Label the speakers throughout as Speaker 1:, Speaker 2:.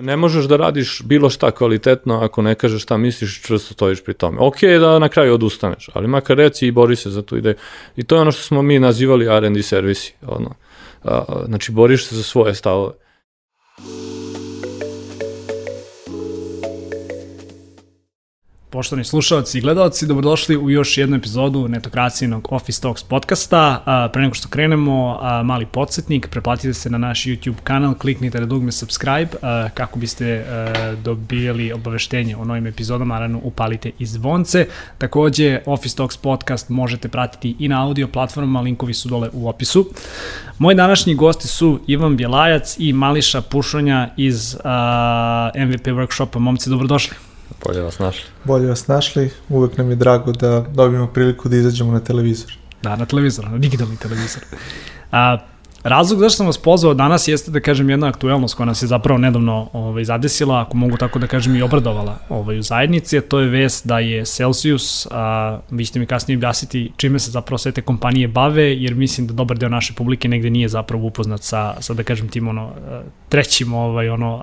Speaker 1: Ne možeš da radiš bilo šta kvalitetno ako ne kažeš šta misliš, čvrsto stojiš pri tome. Ok je da na kraju odustaneš, ali makar reci i bori se za tu ideju. I to je ono što smo mi nazivali R&D servisi. Ono. Znači, boriš se za svoje stavove.
Speaker 2: Poštovani slušalci i gledalci, dobrodošli u još jednu epizodu netokracijenog Office Talks podcasta. Pre nego što krenemo, mali podsjetnik, preplatite se na naš YouTube kanal, kliknite na dugme subscribe kako biste a, dobijali obaveštenje o novim epizodama, naravno upalite i zvonce. Takođe, Office Talks podcast možete pratiti i na audio platformama, linkovi su dole u opisu. Moji današnji gosti su Ivan Bjelajac i Mališa Pušonja iz MVP workshopa. Momci, dobrodošli.
Speaker 1: Bolje vas našli.
Speaker 3: Bolje vas našli, uvek nam je drago da dobijemo priliku da izađemo na televizor.
Speaker 2: Da, na televizor, na digitalni televizor. A, Razlog zašto sam vas pozvao danas jeste da kažem jedna aktuelnost koja nas je zapravo nedavno ovaj, zadesila, ako mogu tako da kažem i obradovala ovaj, u zajednici, a to je vest da je Celsius, a, vi ćete mi kasnije objasniti čime se zapravo sve te kompanije bave, jer mislim da dobar deo naše publike negde nije zapravo upoznat sa, sa da kažem tim ono, trećim, ovaj, ono,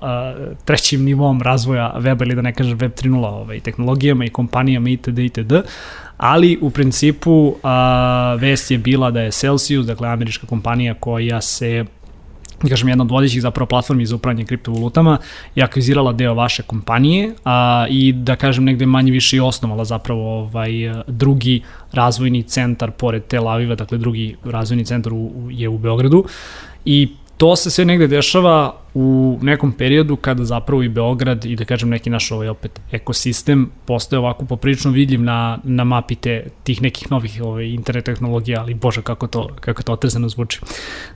Speaker 2: trećim nivom razvoja weba ili da ne kažem web 3.0 ovaj, tehnologijama i kompanijama itd. itd ali u principu a, vest je bila da je Celsius, dakle američka kompanija koja se kažem, jedna od vodećih zapravo platformi za upravljanje kriptovalutama je akvizirala deo vaše kompanije a, i da kažem negde manje više i osnovala zapravo ovaj drugi razvojni centar pored Tel Aviva, dakle drugi razvojni centar u, u, je u Beogradu. I to se sve negde dešava u nekom periodu kada zapravo i Beograd i da kažem neki naš ovaj opet ekosistem postaje ovako poprilično vidljiv na, na mapi te, tih nekih novih ovaj, internet tehnologija, ali bože kako to, kako to otrezano zvuči.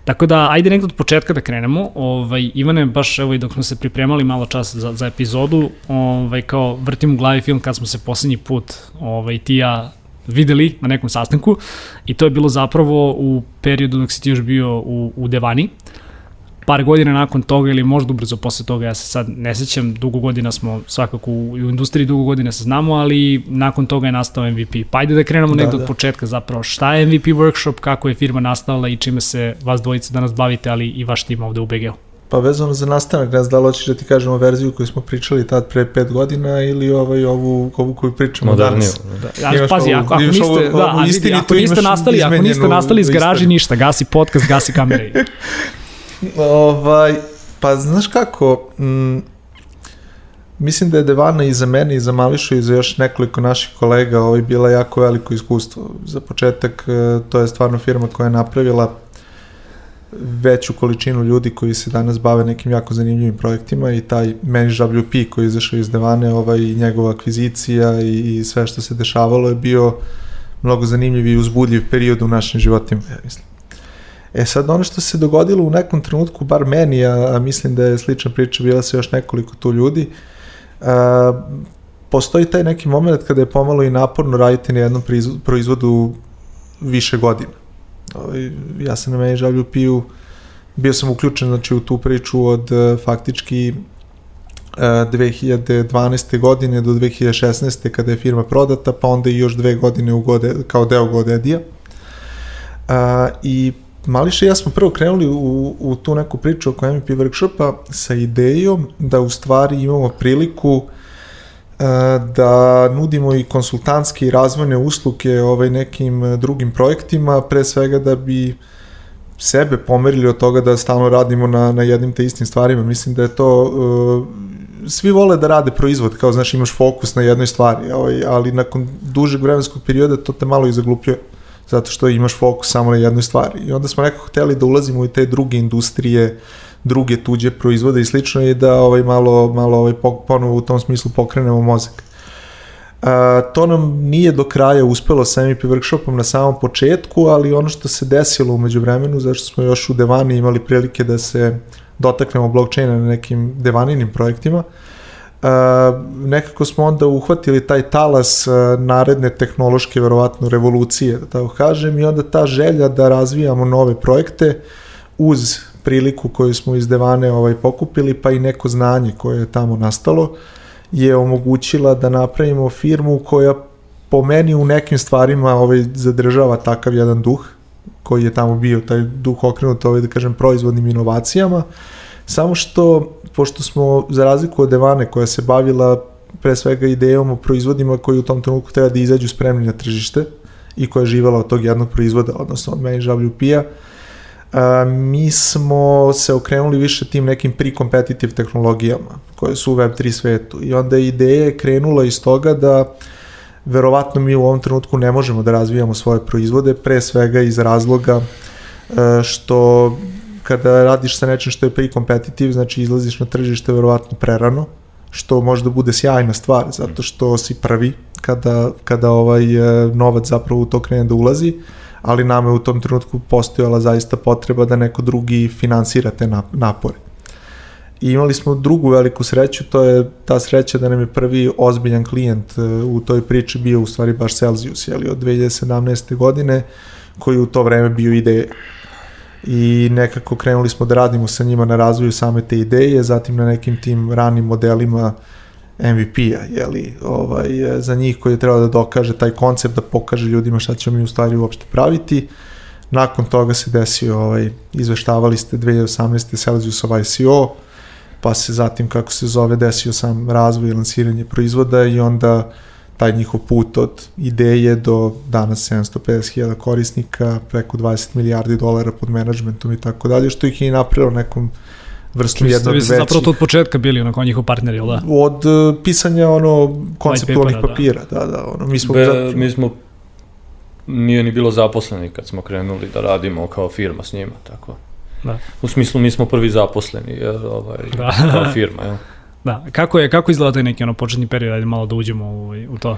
Speaker 2: Tako da, ajde nekdo od početka da krenemo. Ovaj, Ivane, baš evo i dok smo se pripremali malo čas za, za epizodu, ovaj, kao vrtim u glavi film kad smo se poslednji put ovaj, ti ja videli na nekom sastanku i to je bilo zapravo u periodu dok si ti još bio u, u Devani. Uh, par godina nakon toga ili možda ubrzo posle toga, ja se sad ne sećam, dugo godina smo svakako u, u industriji, dugo godina se znamo, ali nakon toga je nastao MVP. Pa ajde da krenemo da, negde da. od početka zapravo. Šta je MVP Workshop, kako je firma nastala i čime se vas dvojice danas bavite, ali i vaš tim ovde u BG-u?
Speaker 3: Pa vezano za nastanak, ne znam da li hoćeš da ti kažemo verziju koju smo pričali tad pre pet godina ili ovaj, ovu, ovu koju pričamo
Speaker 1: Moderniju.
Speaker 3: danas.
Speaker 2: Da. Ja, pazi, ako, ako niste, ovu, da, ovu vidi, ako niste nastali, ako niste nastali iz garaži, ništa, gasi podcast, gasi kamere.
Speaker 3: ovaj, pa znaš kako, mm, mislim da je Devana i za mene i za Mališu i za još nekoliko naših kolega ovaj, bila jako veliko iskustvo. Za početak, e, to je stvarno firma koja je napravila veću količinu ljudi koji se danas bave nekim jako zanimljivim projektima i taj Manage WP koji je izašao iz Devane, ovaj, njegova akvizicija i, i sve što se dešavalo je bio mnogo zanimljiv i uzbudljiv period u našim životima, ja mislim. E sad ono što se dogodilo u nekom trenutku, bar meni, a, a mislim da je slična priča bila sa još nekoliko tu ljudi, a, postoji taj neki moment kada je pomalo i naporno raditi na jednom proizvodu više godina. Ovaj, ja sam na meni žalju piju, bio sam uključen znači, u tu priču od e, faktički 2012. E, godine do 2016. kada je firma prodata, pa onda i još dve godine u gode, kao deo Godedija. I Mališa i ja smo prvo krenuli u, u tu neku priču oko MVP workshopa sa idejom da u stvari imamo priliku uh, da nudimo i konsultantske i razvojne usluge ovaj, nekim drugim projektima, pre svega da bi sebe pomerili od toga da stalno radimo na, na jednim te istim stvarima. Mislim da je to... Uh, svi vole da rade proizvod, kao znaš imaš fokus na jednoj stvari, ovaj, ali nakon dužeg vremenskog perioda to te malo i zaglupljuje zato što imaš fokus samo na jednoj stvari. I onda smo nekako hteli da ulazimo u te druge industrije, druge tuđe proizvode i slično i da ovaj malo malo ovaj ponovo u tom smislu pokrenemo mozak. A, to nam nije do kraja uspelo sa MVP workshopom na samom početku, ali ono što se desilo umeđu vremenu, zašto smo još u Devani imali prilike da se dotaknemo blockchaina na nekim Devaninim projektima, uh, nekako smo onda uhvatili taj talas naredne tehnološke verovatno revolucije, da tako kažem, i onda ta želja da razvijamo nove projekte uz priliku koju smo iz Devane ovaj, pokupili, pa i neko znanje koje je tamo nastalo, je omogućila da napravimo firmu koja po meni u nekim stvarima ovaj, zadržava takav jedan duh koji je tamo bio, taj duh okrenut ovaj, da kažem, proizvodnim inovacijama, Samo što, pošto smo, za razliku od Evane koja se bavila pre svega idejom o proizvodima koji u tom trenutku treba da izađu spremni na tržište i koja je živala od tog jednog proizvoda, odnosno od ManageWP-a, a, mi smo se okrenuli više tim nekim pre-competitive tehnologijama koje su u Web3 svetu. I onda je ideja krenula iz toga da verovatno mi u ovom trenutku ne možemo da razvijamo svoje proizvode, pre svega iz razloga što kada radiš sa nečim što je pre-competitive, znači izlaziš na tržište verovatno prerano, što može da bude sjajna stvar, zato što si prvi kada, kada ovaj novac zapravo u to krene da ulazi, ali nama je u tom trenutku postojala zaista potreba da neko drugi finansira te napore. I imali smo drugu veliku sreću, to je ta sreća da nam je prvi ozbiljan klijent e, u toj priči bio u stvari baš Celsius, jeli, od 2017. godine, koji u to vreme bio ideje. I nekako krenuli smo da radimo sa njima na razvoju same te ideje, zatim na nekim tim ranim modelima MVP-a, jeli, ovaj, za njih koji je trebao da dokaže taj koncept, da pokaže ljudima šta ćemo mi u stvari uopšte praviti. Nakon toga se desio, ovaj, izveštavali ste 2018. Celsiusov ICO, pa se zatim, kako se zove, desio sam razvoj i lansiranje proizvoda i onda taj njihov put od ideje do danas 750.000 korisnika, preko 20 milijardi dolara pod menadžmentom i tako dalje, što ih je i napravilo nekom vrstom jednog
Speaker 2: većih. Vi ste zapravo to od početka bili onako njihov partner, ili da?
Speaker 3: Od uh, pisanja ono konceptualnih papira, da. da, da. Ono, mi smo,
Speaker 1: Be, mi smo nije ni bilo zaposleni kad smo krenuli da radimo kao firma s njima, tako. Da. U smislu mi smo prvi zaposleni ovaj, da. kao firma. Jel?
Speaker 2: Da, kako je, kako izgleda taj neki ono početni period, ajde malo da uđemo u, u to.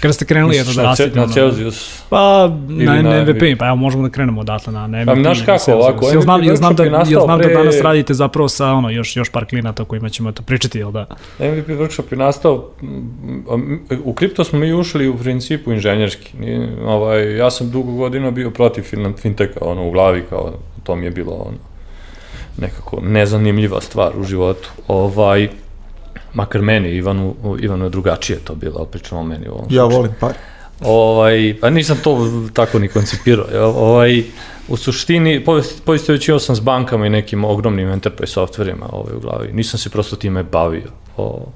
Speaker 2: Kada ste krenuli jedno da rastite?
Speaker 1: Na Celsius?
Speaker 2: Pa, na, na MVP, pa evo možemo da krenemo odatle na, na MVP.
Speaker 1: Pa, znaš kako, ovako,
Speaker 2: MVP znam, ja znam, da, ja znam da da danas radite zapravo sa ono, još, još par klinata kojima ćemo to pričati, jel da?
Speaker 1: MVP workshop je nastao, u kripto smo mi ušli u principu inženjerski. Ovaj, ja sam dugo godina bio protiv finteka, ono, u glavi, kao, to mi je bilo ono, nekako nezanimljiva stvar u životu. Ovaj, makar meni, Ivanu, Ivanu je drugačije to bilo, ali pričamo meni u ovom
Speaker 3: Ja slučaju. volim par.
Speaker 1: Ovaj, pa nisam to tako ni koncipirao. Ovaj, u suštini, poistovećio sam s bankama i nekim ogromnim enterprise softverima ovaj, u glavi. Nisam se prosto time bavio. O,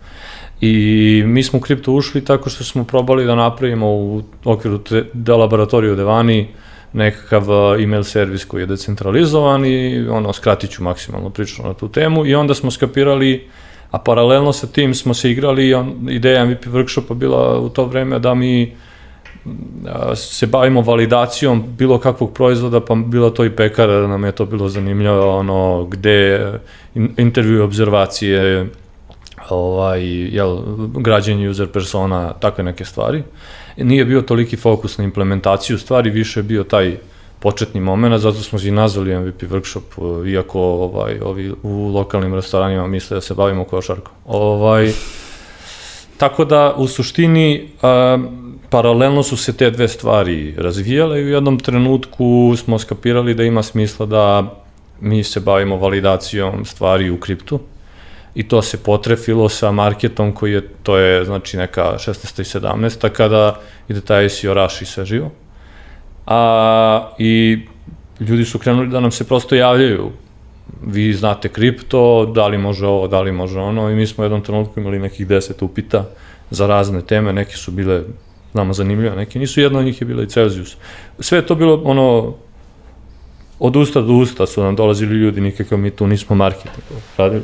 Speaker 1: I mi smo u kripto ušli tako što smo probali da napravimo u okviru te, da laboratoriju Devani nekakav email servis koji je decentralizovan i ono, skratit ću maksimalno priču na tu temu i onda smo skapirali a paralelno sa tim smo se igrali on, ideja MVP workshopa bila u to vreme da mi se bavimo validacijom bilo kakvog proizvoda, pa bilo to i pekara, da nam je to bilo zanimljivo, ono, gde in, intervju observacije, ovaj, jel, građenje user persona, takve neke stvari. Nije bio toliki fokus na implementaciju stvari, više je bio taj početni moment, zato smo i nazvali MVP workshop, iako ovaj, ovi u lokalnim restoranima misle da se bavimo košarkom. Ovaj, tako da, u suštini, a, paralelno su se te dve stvari razvijale i u jednom trenutku smo skapirali da ima smisla da mi se bavimo validacijom stvari u kriptu i to se potrefilo sa marketom koji je, to je znači neka 16. i 17. kada ide taj SEO rush i sve živo a, i ljudi su krenuli da nam se prosto javljaju vi znate kripto, da li može ovo, da li može ono i mi smo u jednom trenutku imali nekih deset upita za razne teme, neke su bile nama zanimljive, neke nisu, jedna od njih je bila i Celsius. Sve to bilo ono od usta do usta su nam dolazili ljudi, nikakav mi tu nismo marketing radili.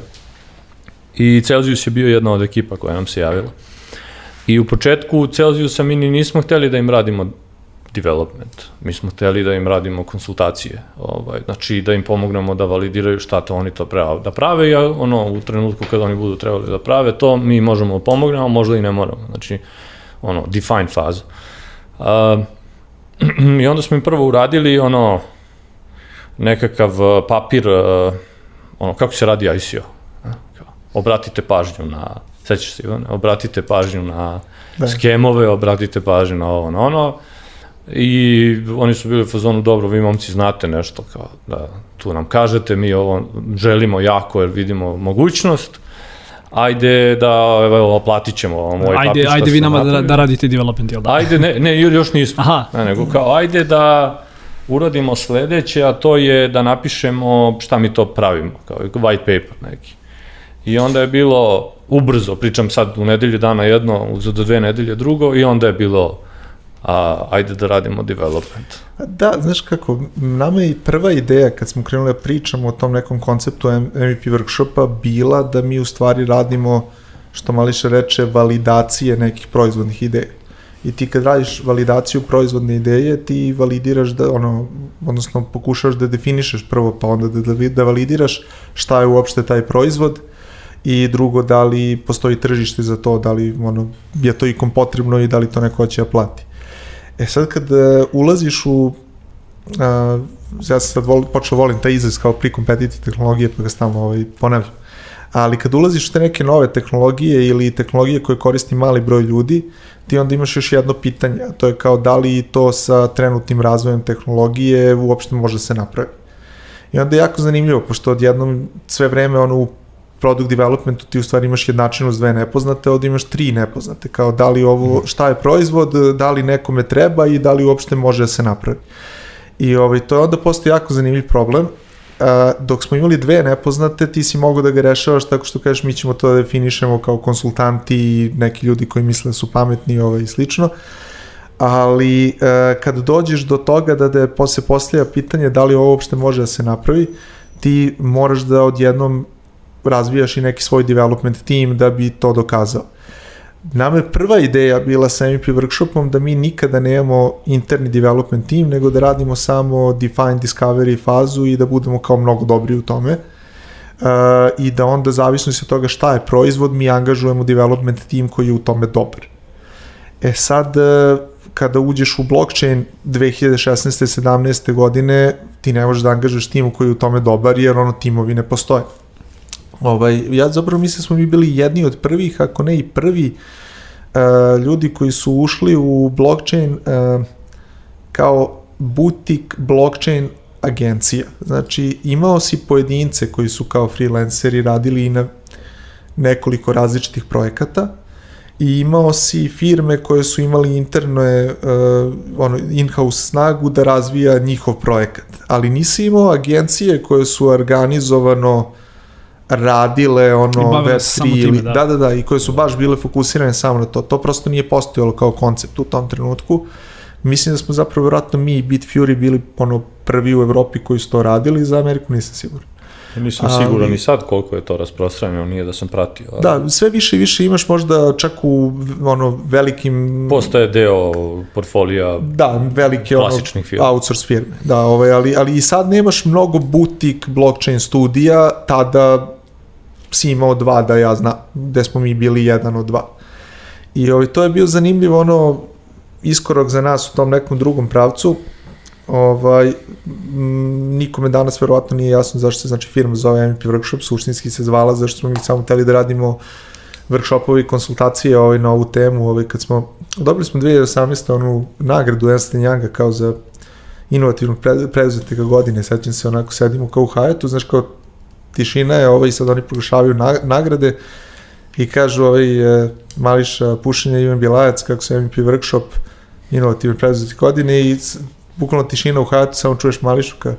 Speaker 1: I Celsius je bio jedna od ekipa koja nam se javila. I u početku Celsiusa mi nismo hteli da im radimo development. Mi smo hteli da im radimo konsultacije, ovaj, znači da im pomognemo da validiraju šta to oni to prava da prave i ono, u trenutku kada oni budu trebali da prave to, mi možemo da pomognemo, možda i ne moramo. Znači, ono, define faza. Uh, I onda smo im prvo uradili ono, nekakav papir, uh, ono, kako se radi ICO. Obratite pažnju na, sećaš se Ivane, obratite pažnju na da. skemove, obratite pažnju na ovo, na ono, I oni su bili u fazonu, dobro, vi momci znate nešto, kao da tu nam kažete, mi ovo želimo jako jer vidimo mogućnost, ajde da, evo, platit ćemo ovaj
Speaker 2: ajde, papir Ajde vi nama da, da radite development, jel da?
Speaker 1: Ajde, ne, ne, još nismo. Aha. Ne, nego kao, ajde da, uradimo sledeće, a to je da napišemo šta mi to pravimo, kao white paper neki. I onda je bilo ubrzo, pričam sad u nedelju dana jedno, za dve nedelje drugo, i onda je bilo a, ajde da radimo development.
Speaker 3: Da, znaš kako, nama je prva ideja kad smo krenuli da pričamo o tom nekom konceptu MVP workshopa bila da mi u stvari radimo, što Mališa reče, validacije nekih proizvodnih ideja. I ti kad radiš validaciju proizvodne ideje, ti validiraš da, ono, odnosno pokušaš da definišeš prvo, pa onda da, da, da validiraš šta je uopšte taj proizvod, i drugo da li postoji tržište za to, da li ono, je to ikom potrebno i da li to neko hoće da plati. E sad kad uh, ulaziš u uh, ja sam sad vol, počeo volim taj izraz kao pre-competitive tehnologije pa ga stalno ovaj, ponavljam. Ali kad ulaziš u te neke nove tehnologije ili tehnologije koje koristi mali broj ljudi, ti onda imaš još jedno pitanje, a to je kao da li to sa trenutnim razvojem tehnologije uopšte može se napraviti. I onda je jako zanimljivo, pošto odjednom sve vreme ono u product developmentu ti u stvari imaš jednačinu s dve nepoznate, ovde imaš tri nepoznate, kao da li ovo, mhm. šta je proizvod, da li nekome treba i da li uopšte može da se napravi. I ovaj, to je onda postoji jako zanimljiv problem, dok smo imali dve nepoznate, ti si mogao da ga rešavaš tako što kažeš mi ćemo to da definišemo kao konsultanti i neki ljudi koji misle da su pametni ovaj, i slično. Ali uh, kad dođeš do toga da, da se postavlja pitanje da li ovo uopšte može da se napravi, ti moraš da odjednom razvijaš i neki svoj development team da bi to dokazao. Nama je prva ideja bila sa MVP workshopom da mi nikada nemamo interni development team, nego da radimo samo define discovery fazu i da budemo kao mnogo dobri u tome. Uh, I da onda, zavisno se od toga šta je proizvod, mi angažujemo development team koji je u tome dobar. E sad, uh, kada uđeš u blockchain 2016. 17. godine, ti ne možeš da angažuješ tim koji je u tome dobar, jer ono timovi ne postoje. Ovaj, ja zapravo mislim da smo mi bili jedni od prvih, ako ne i prvi uh, ljudi koji su ušli u blockchain uh, kao butik blockchain agencija. Znači, imao si pojedince koji su kao freelanceri radili i na nekoliko različitih projekata i imao si firme koje su imali interne uh, ono, in-house snagu da razvija njihov projekat. Ali nisi imao agencije koje su organizovano radile ono Web3 ili da. da da da i koje su baš bile fokusirane samo na to. To prosto nije postojalo kao koncept u tom trenutku. Mislim da smo zapravo vjerojatno mi i Bitfury bili ono prvi u Evropi koji su to radili, za Ameriku nisam siguran.
Speaker 1: Ja nisam Ali, siguran i sad koliko je to rasprostranjeno, nije da sam pratio.
Speaker 3: Ali... Da, sve više i više imaš možda čak u ono velikim...
Speaker 1: Postaje deo portfolija
Speaker 3: da, velike ono, firme. outsource firme. Da, ovaj, ali, ali i sad nemaš mnogo butik blockchain studija, tada si imao dva da ja znam, gde smo mi bili jedan od dva. I ovaj, to je bio zanimljivo ono iskorak za nas u tom nekom drugom pravcu. Ovaj, nikome danas verovatno nije jasno zašto se znači firma zove MVP Workshop, suštinski se zvala zašto smo mi samo hteli da radimo workshopovi i konsultacije ovaj, na ovu temu. Ovaj, kad smo, dobili smo 2018. onu nagradu Ernst Younga kao za inovativnog preduzetnika godine, sećam se onako sedimo kao u Hajetu, znaš kao tišina je, ovaj, sad oni proglašavaju nagrade i kažu ovaj, e, Mališa Pušenja Ivan Bjelajac, kako se MVP workshop, inovativni preduzetnik godine i bukvalno tišina u hatu, samo čuješ Mališu kao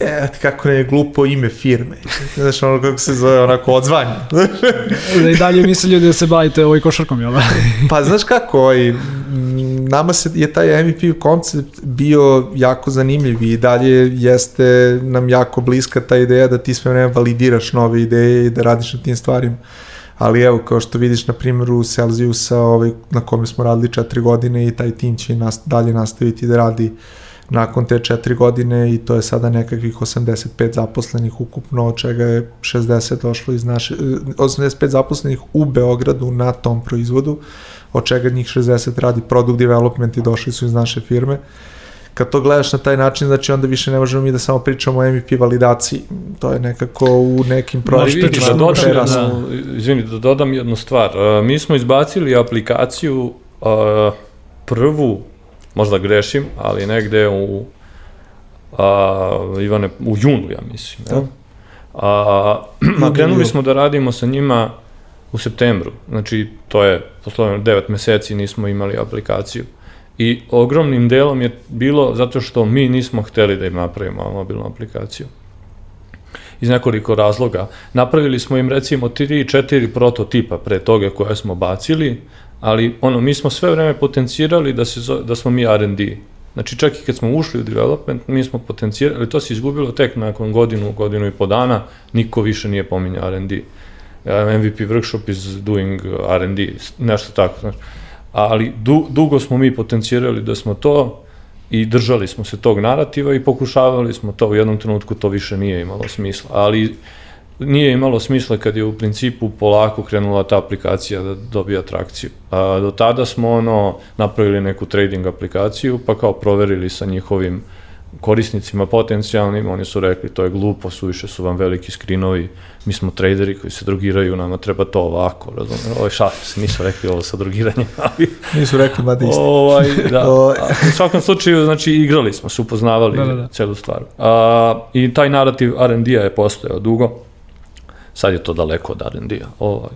Speaker 3: E, kako ne je glupo ime firme. Znaš, ono kako se zove, onako odzvanje.
Speaker 2: da i dalje misle ljudi da se bavite ovoj košarkom, jel da?
Speaker 3: pa znaš kako, ovaj, nama se je taj MVP koncept bio jako zanimljiv i dalje jeste nam jako bliska ta ideja da ti sve vreme validiraš nove ideje i da radiš na tim stvarima. Ali evo, kao što vidiš na primjeru Celsiusa, ovaj, na kome smo radili četiri godine i taj tim će nas, dalje nastaviti da radi uh, nakon te četiri godine i to je sada nekakvih 85 zaposlenih ukupno, od čega je 60 došlo iz naše, 85 zaposlenih u Beogradu na tom proizvodu, od čega njih 60 radi product development i došli su iz naše firme. Kad to gledaš na taj način, znači onda više ne možemo mi da samo pričamo o MVP validaciji. To je nekako u nekim projektima.
Speaker 1: Da, dodam, jednu, izvini, da dodam jednu stvar. Uh, mi smo izbacili aplikaciju uh, prvu možda grešim, ali negde u a, Ivane, u junu, ja mislim. Da. A, a krenuli smo da radimo sa njima u septembru. Znači, to je, poslovno, 9 meseci nismo imali aplikaciju. I ogromnim delom je bilo zato što mi nismo hteli da im napravimo mobilnu aplikaciju. Iz nekoliko razloga. Napravili smo im recimo 3-4 prototipa pre toga koje smo bacili, ali ono, mi smo sve vreme potencirali da, se, da smo mi R&D. Znači čak i kad smo ušli u development, mi smo potencirali, to se izgubilo tek nakon godinu, godinu i po dana, niko više nije pominjao R&D. MVP workshop is doing R&D, nešto tako. Znači ali du, dugo smo mi potencijirali da smo to i držali smo se tog narativa i pokušavali smo to, u jednom trenutku to više nije imalo smisla, ali nije imalo smisla kad je u principu polako krenula ta aplikacija da dobija atrakciju. A, do tada smo ono napravili neku trading aplikaciju, pa kao proverili sa njihovim uh, korisnicima potencijalnim, oni su rekli to je glupo, suviše su vam veliki skrinovi, mi smo traderi koji se drogiraju, nama treba to ovako, razumiješ, ovo je šalim se, nisu rekli ovo sa drogiranjem, ali...
Speaker 3: Nisu rekli, ma da isti.
Speaker 1: Ovaj, da, ovaj. u svakom slučaju, znači, igrali smo, se upoznavali da, da, da. celu stvar. A, I taj narativ R&D-a je postojao dugo, sad je to daleko od R&D-a, ovaj.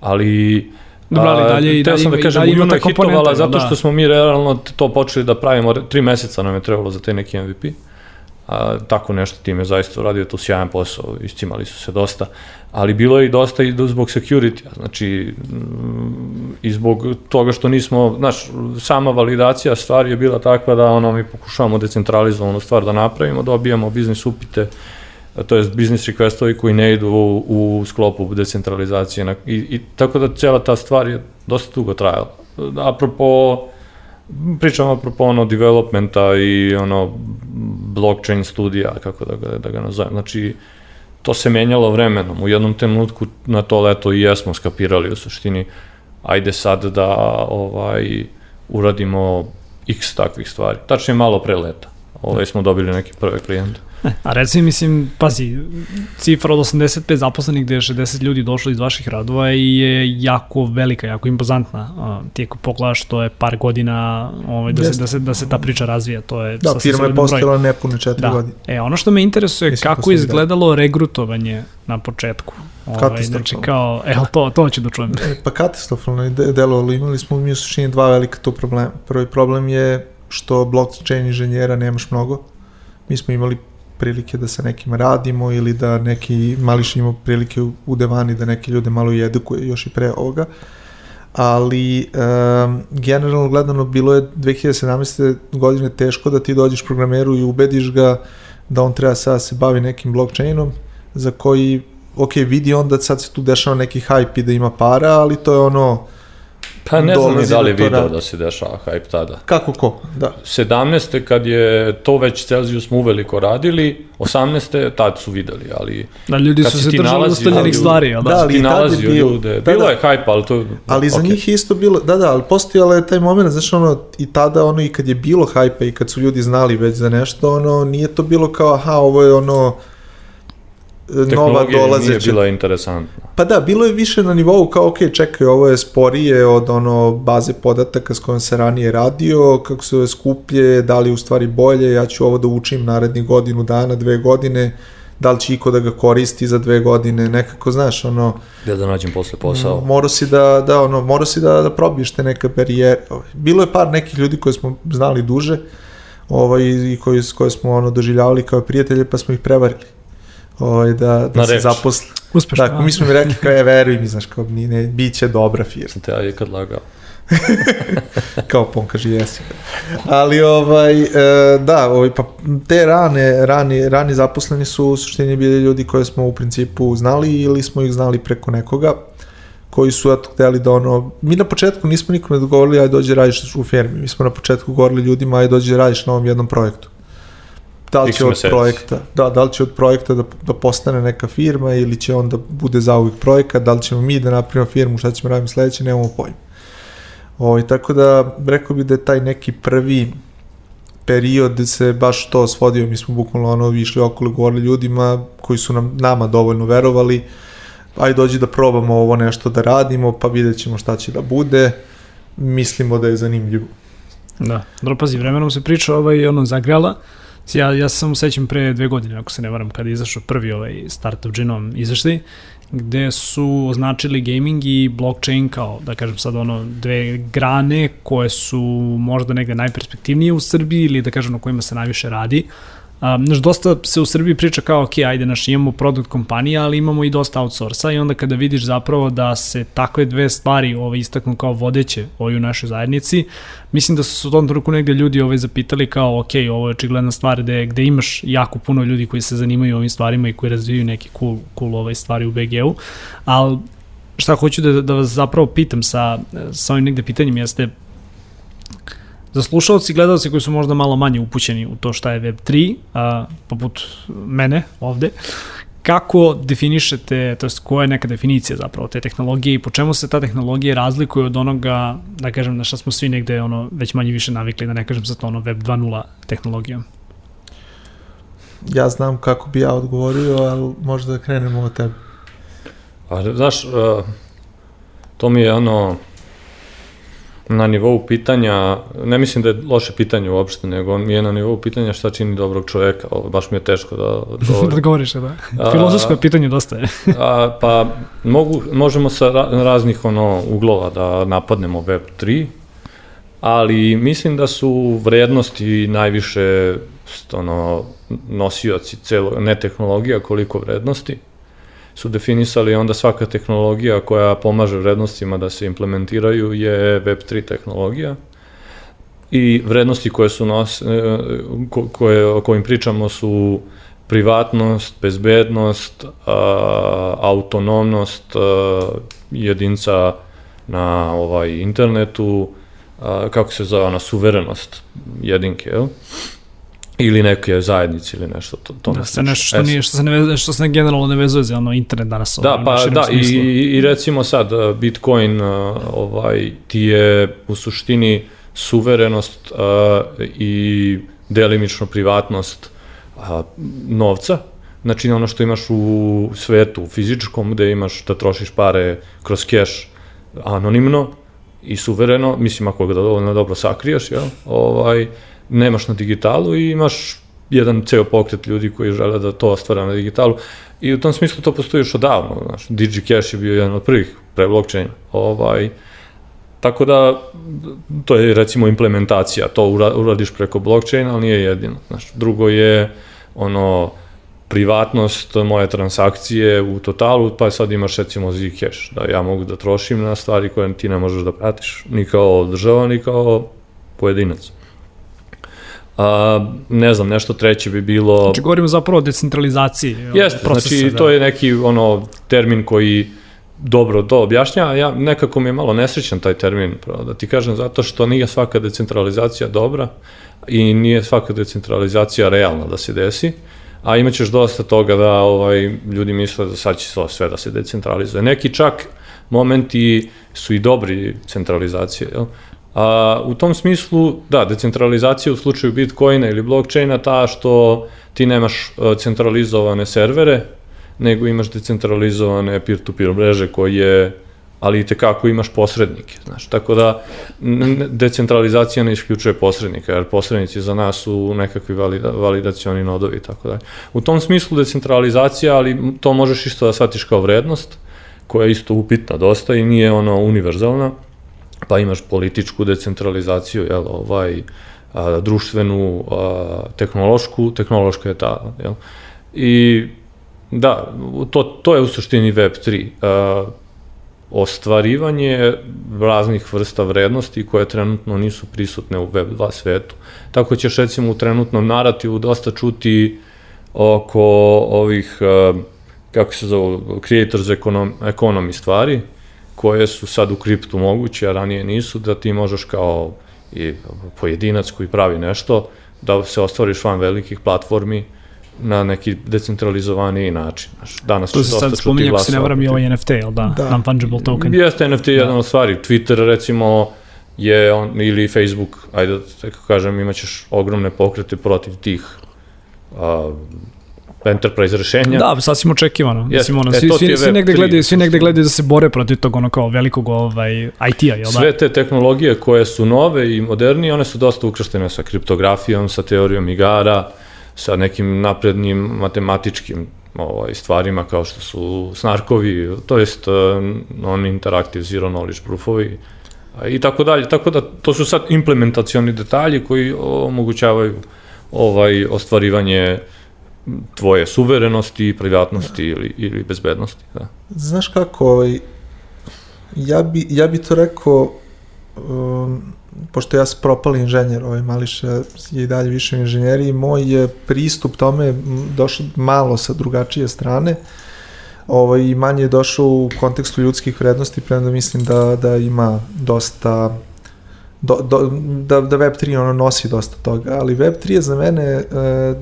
Speaker 1: ali
Speaker 2: Dobro, ali dalje i dalje,
Speaker 1: sam da kažem, dalje ima ta hitovala zato da. što smo mi realno to počeli da pravimo, tri meseca nam je trebalo za te neki MVP. A, tako nešto tim je zaista uradio tu sjajan posao, iscimali su se dosta, ali bilo je i dosta i zbog security, znači mm, i zbog toga što nismo, znaš, sama validacija stvari je bila takva da ono mi pokušavamo decentralizovanu stvar da napravimo, dobijamo biznis upite, to je business requestovi koji ne idu u, u sklopu decentralizacije na, i, i tako da cela ta stvar je dosta dugo trajala. Apropo pričamo apropo ono developmenta i ono blockchain studija, kako da ga, da ga nazovem. Znači, to se menjalo vremenom. U jednom trenutku na to leto i jesmo skapirali u suštini ajde sad da ovaj uradimo x takvih stvari. Tačnije malo pre leta. Ovaj smo dobili neke prve klijente.
Speaker 2: A reci, mislim, pazi, cifra od 85 zaposlenih gde je 60 ljudi došlo iz vaših radova i je jako velika, jako impozantna. ti ako pogledaš, to je par godina ovaj, da, se, da, se, da se ta priča razvija. To je
Speaker 3: da, firma je postala nepune četiri da. godine.
Speaker 2: E, ono što me interesuje, Mislim, kako je izgledalo regrutovanje na početku? Ovaj, znači kao, evo to, to ću da čujem.
Speaker 3: E, pa katastrofalno je delovalo, imali smo mi u suštini dva velika tu problema. Prvi problem je što blockchain inženjera nemaš mnogo. Mi smo imali prilike da sa nekim radimo ili da neki mališ ima prilike u, u devani da neke ljude malo i edukuje još i pre ovoga. Ali um, generalno gledano bilo je 2017. godine teško da ti dođeš programeru i ubediš ga da on treba sada da se bavi nekim blockchainom za koji ok, vidi on da sad se tu dešava neki hype i da ima para, ali to je ono
Speaker 1: Pa ne znam ni da li video da se dešava hype tada.
Speaker 3: Kako ko? Da.
Speaker 1: 17. kad je to već Celsius smo uveliko radili, 18. tad su videli, ali...
Speaker 2: Da, ljudi su se držali ustaljenih stvari,
Speaker 3: ali da, ali
Speaker 1: ti nalazio bil, ljude. Da, bilo da, je hype, ali to...
Speaker 3: Ali okay. za njih isto bilo, da, da, ali postojala je taj moment, znaš, ono, i tada, ono, i kad je bilo hype i kad su ljudi znali već za nešto, ono, nije to bilo kao, aha, ovo je ono, nova dolazeća.
Speaker 1: nije bila interesantna.
Speaker 3: Pa da, bilo je više na nivou kao, ok, čekaj, ovo je sporije od ono baze podataka s kojom se ranije radio, kako se skuplje, da li u stvari bolje, ja ću ovo da učim narednih godinu dana, dve godine, da li će iko da ga koristi za dve godine, nekako, znaš, ono...
Speaker 1: Gde da nađem posle posao?
Speaker 3: Morao si da, da, ono, morao si da, da probiješ te neke barijere. Bilo je par nekih ljudi koje smo znali duže, ovaj, i koji, koje smo ono, doživljavali kao prijatelje, pa smo ih prevarili ovaj, da, da se zaposle.
Speaker 2: Uspešno.
Speaker 3: Tako, mi smo mi rekli kao je, veruj mi, znaš, kao, ni, ne, bit će dobra firma.
Speaker 1: Sam te ja je kad lagao.
Speaker 3: kao pon kaže jesi. Ali ovaj, e, da, ovaj, pa te rane, rani, rani zaposleni su u suštini bili ljudi koje smo u principu znali ili smo ih znali preko nekoga koji su eto hteli da ono, mi na početku nismo nikome dogovorili aj dođe radiš u firmi, mi smo na početku govorili ljudima aj dođe radiš na ovom jednom projektu da li će od projekta, da, da li će od projekta da, da postane neka firma ili će on da bude zauvijek projekat, da li ćemo mi da napravimo firmu, šta ćemo raditi sledeće, nemamo pojma. Ovo, ovaj, tako da, rekao bih da je taj neki prvi period se baš to svodio, mi smo bukvalno ono išli okolo govorili ljudima koji su nam, nama dovoljno verovali, aj dođi da probamo ovo nešto da radimo, pa vidjet ćemo šta će da bude, mislimo da je zanimljivo.
Speaker 2: Da, dobro pazi, vremenom se priča ovaj, ono, zagrela, Ja, ja sam sećam pre dve godine, ako se ne varam, kada je izašao prvi ovaj Startup Genome izveštaj gde su označili gaming i blockchain kao, da kažem sad ono, dve grane koje su možda negde najperspektivnije u Srbiji ili da kažem na kojima se najviše radi. Um, znaš, dosta se u Srbiji priča kao, ok, ajde, naš, imamo produkt kompanija, ali imamo i dosta outsourca. I onda kada vidiš zapravo da se takve dve stvari ovaj, istaknu kao vodeće ovaj, u našoj zajednici, mislim da su se u tom truku negde ljudi ovaj, zapitali kao, ok, ovo je očigledna stvar gde, gde imaš jako puno ljudi koji se zanimaju ovim stvarima i koji razvijaju neke cool, cool ovaj, stvari u BG-u, ali šta hoću da, da vas zapravo pitam sa, sa ovim negde pitanjem jeste, Za slušalci i gledalci koji su možda malo manje upućeni u to šta je Web3, a, poput mene ovde, kako definišete, to jest koja je neka definicija zapravo te tehnologije i po čemu se ta tehnologija razlikuje od onoga, da kažem, na šta smo svi negde ono, već manje više navikli, da ne kažem za to ono Web 2.0 tehnologijom?
Speaker 3: Ja znam kako bi ja odgovorio, ali možda da krenemo od tebe.
Speaker 1: A, znaš, uh, to mi je ono, na nivou pitanja, ne mislim da je loše pitanje uopšte, nego mi je na nivou pitanja šta čini dobrog čoveka, ovo, baš mi je teško da odgovorim.
Speaker 2: da govoriš, da. Filozofsko je pitanje dosta je.
Speaker 1: a, pa mogu, možemo sa ra raznih ono, uglova da napadnemo Web3, ali mislim da su vrednosti najviše ono, nosioci celo, ne tehnologija koliko vrednosti su definisali onda svaka tehnologija koja pomaže vrednostima da se implementiraju je Web3 tehnologija i vrednosti koje su nos, e, koje, o kojim pričamo su privatnost, bezbednost, autonomnost jedinca na ovaj internetu, kako se zove, na suverenost jedinke, jel? Ili neke zajednice ili nešto to to
Speaker 2: da se nešto što nije što se ne vezuje što se ne generalno ne vezuje za ono internet danas
Speaker 1: da pa da i, i recimo sad uh, Bitcoin uh, ovaj ti je u suštini suverenost uh, i delimično privatnost uh, novca. Znači ono što imaš u svetu fizičkom gde imaš da trošiš pare kroz keš anonimno i suvereno mislim ako ga dovoljno dobro sakriješ jel? Ovaj nemaš na digitalu i imaš jedan ceo pokret ljudi koji žele da to ostvara na digitalu. I u tom smislu to postoji još odavno, znaš, DigiCash je bio jedan od prvih pre blockchain. Ovaj, tako da, to je recimo implementacija, to uradiš preko blockchaina, ali nije jedino. Znaš, drugo je ono, privatnost moje transakcije u totalu, pa sad imaš recimo Zcash, da ja mogu da trošim na stvari koje ti ne možeš da pratiš, ni kao država, ni kao pojedinac. A, ne znam, nešto treće bi bilo...
Speaker 2: Znači, govorimo zapravo o decentralizaciji
Speaker 1: Jeste, procesa, znači, da. to je neki ono, termin koji dobro to objašnja, ja nekako mi je malo nesrećan taj termin, pravo, da ti kažem, zato što nije svaka decentralizacija dobra i nije svaka decentralizacija realna da se desi, a imaćeš dosta toga da ovaj, ljudi misle da sad će to sve da se decentralizuje. Neki čak momenti su i dobri centralizacije, jel? A, u tom smislu, da, decentralizacija u slučaju Bitcoina ili blockchaina ta što ti nemaš e, centralizovane servere, nego imaš decentralizovane peer-to-peer mreže koje ali i tekako imaš posrednike, znaš, tako da decentralizacija ne isključuje posrednika, jer posrednici za nas su nekakvi valida, validacioni nodovi i tako dalje. U tom smislu decentralizacija, ali to možeš isto da shvatiš kao vrednost, koja je isto upitna dosta i nije ono univerzalna, pa imaš političku decentralizaciju, jel, ovaj, a, društvenu, a, tehnološku, tehnološka je ta, jel, i da, to, to je u suštini Web3, a, ostvarivanje raznih vrsta vrednosti koje trenutno nisu prisutne u Web2 svetu. Tako ćeš recimo u trenutnom narativu dosta čuti oko ovih, kako se zove, creators economy, economy stvari, koje su sad u kriptu moguće, a ranije nisu, da ti možeš kao i pojedinac koji pravi nešto, da se ostvariš van velikih platformi na neki decentralizovani način. Znaš, danas
Speaker 2: to se sad spominje, ako se ne varam i ovaj NFT, jel da? da. Non-fungible token.
Speaker 1: Jeste NFT da. jedan od stvari. Twitter, recimo, je on, ili Facebook, ajde da tako kažem, imaćeš ogromne pokrete protiv tih a, enterprise rešenja.
Speaker 2: Da, sasvim očekivano. Yes. Mislim, ono, e, svi, svi, svi, negde gledaju, svi negde gledaju da se bore protiv tog ono kao velikog ovaj, IT-a, jel da?
Speaker 1: Sve te tehnologije koje su nove i modernije, one su dosta ukrštene sa kriptografijom, sa teorijom igara, sa nekim naprednim matematičkim ovaj, stvarima kao što su snarkovi, to jest non-interactive zero knowledge proofovi i tako dalje. Tako da to su sad implementacioni detalji koji omogućavaju ovaj ostvarivanje tvoje suverenosti, privatnosti ili, ili bezbednosti. Da.
Speaker 3: Znaš kako, ovaj, ja, bi, ja bi to rekao, um, pošto ja sam propali inženjer, ovaj Mališa je i dalje više u inženjeriji, moj je pristup tome došao malo sa drugačije strane, ovaj, manje je došao u kontekstu ljudskih vrednosti, prema mislim da, da ima dosta do, do, da, da Web3 ono nosi dosta toga, ali Web3 je za mene e,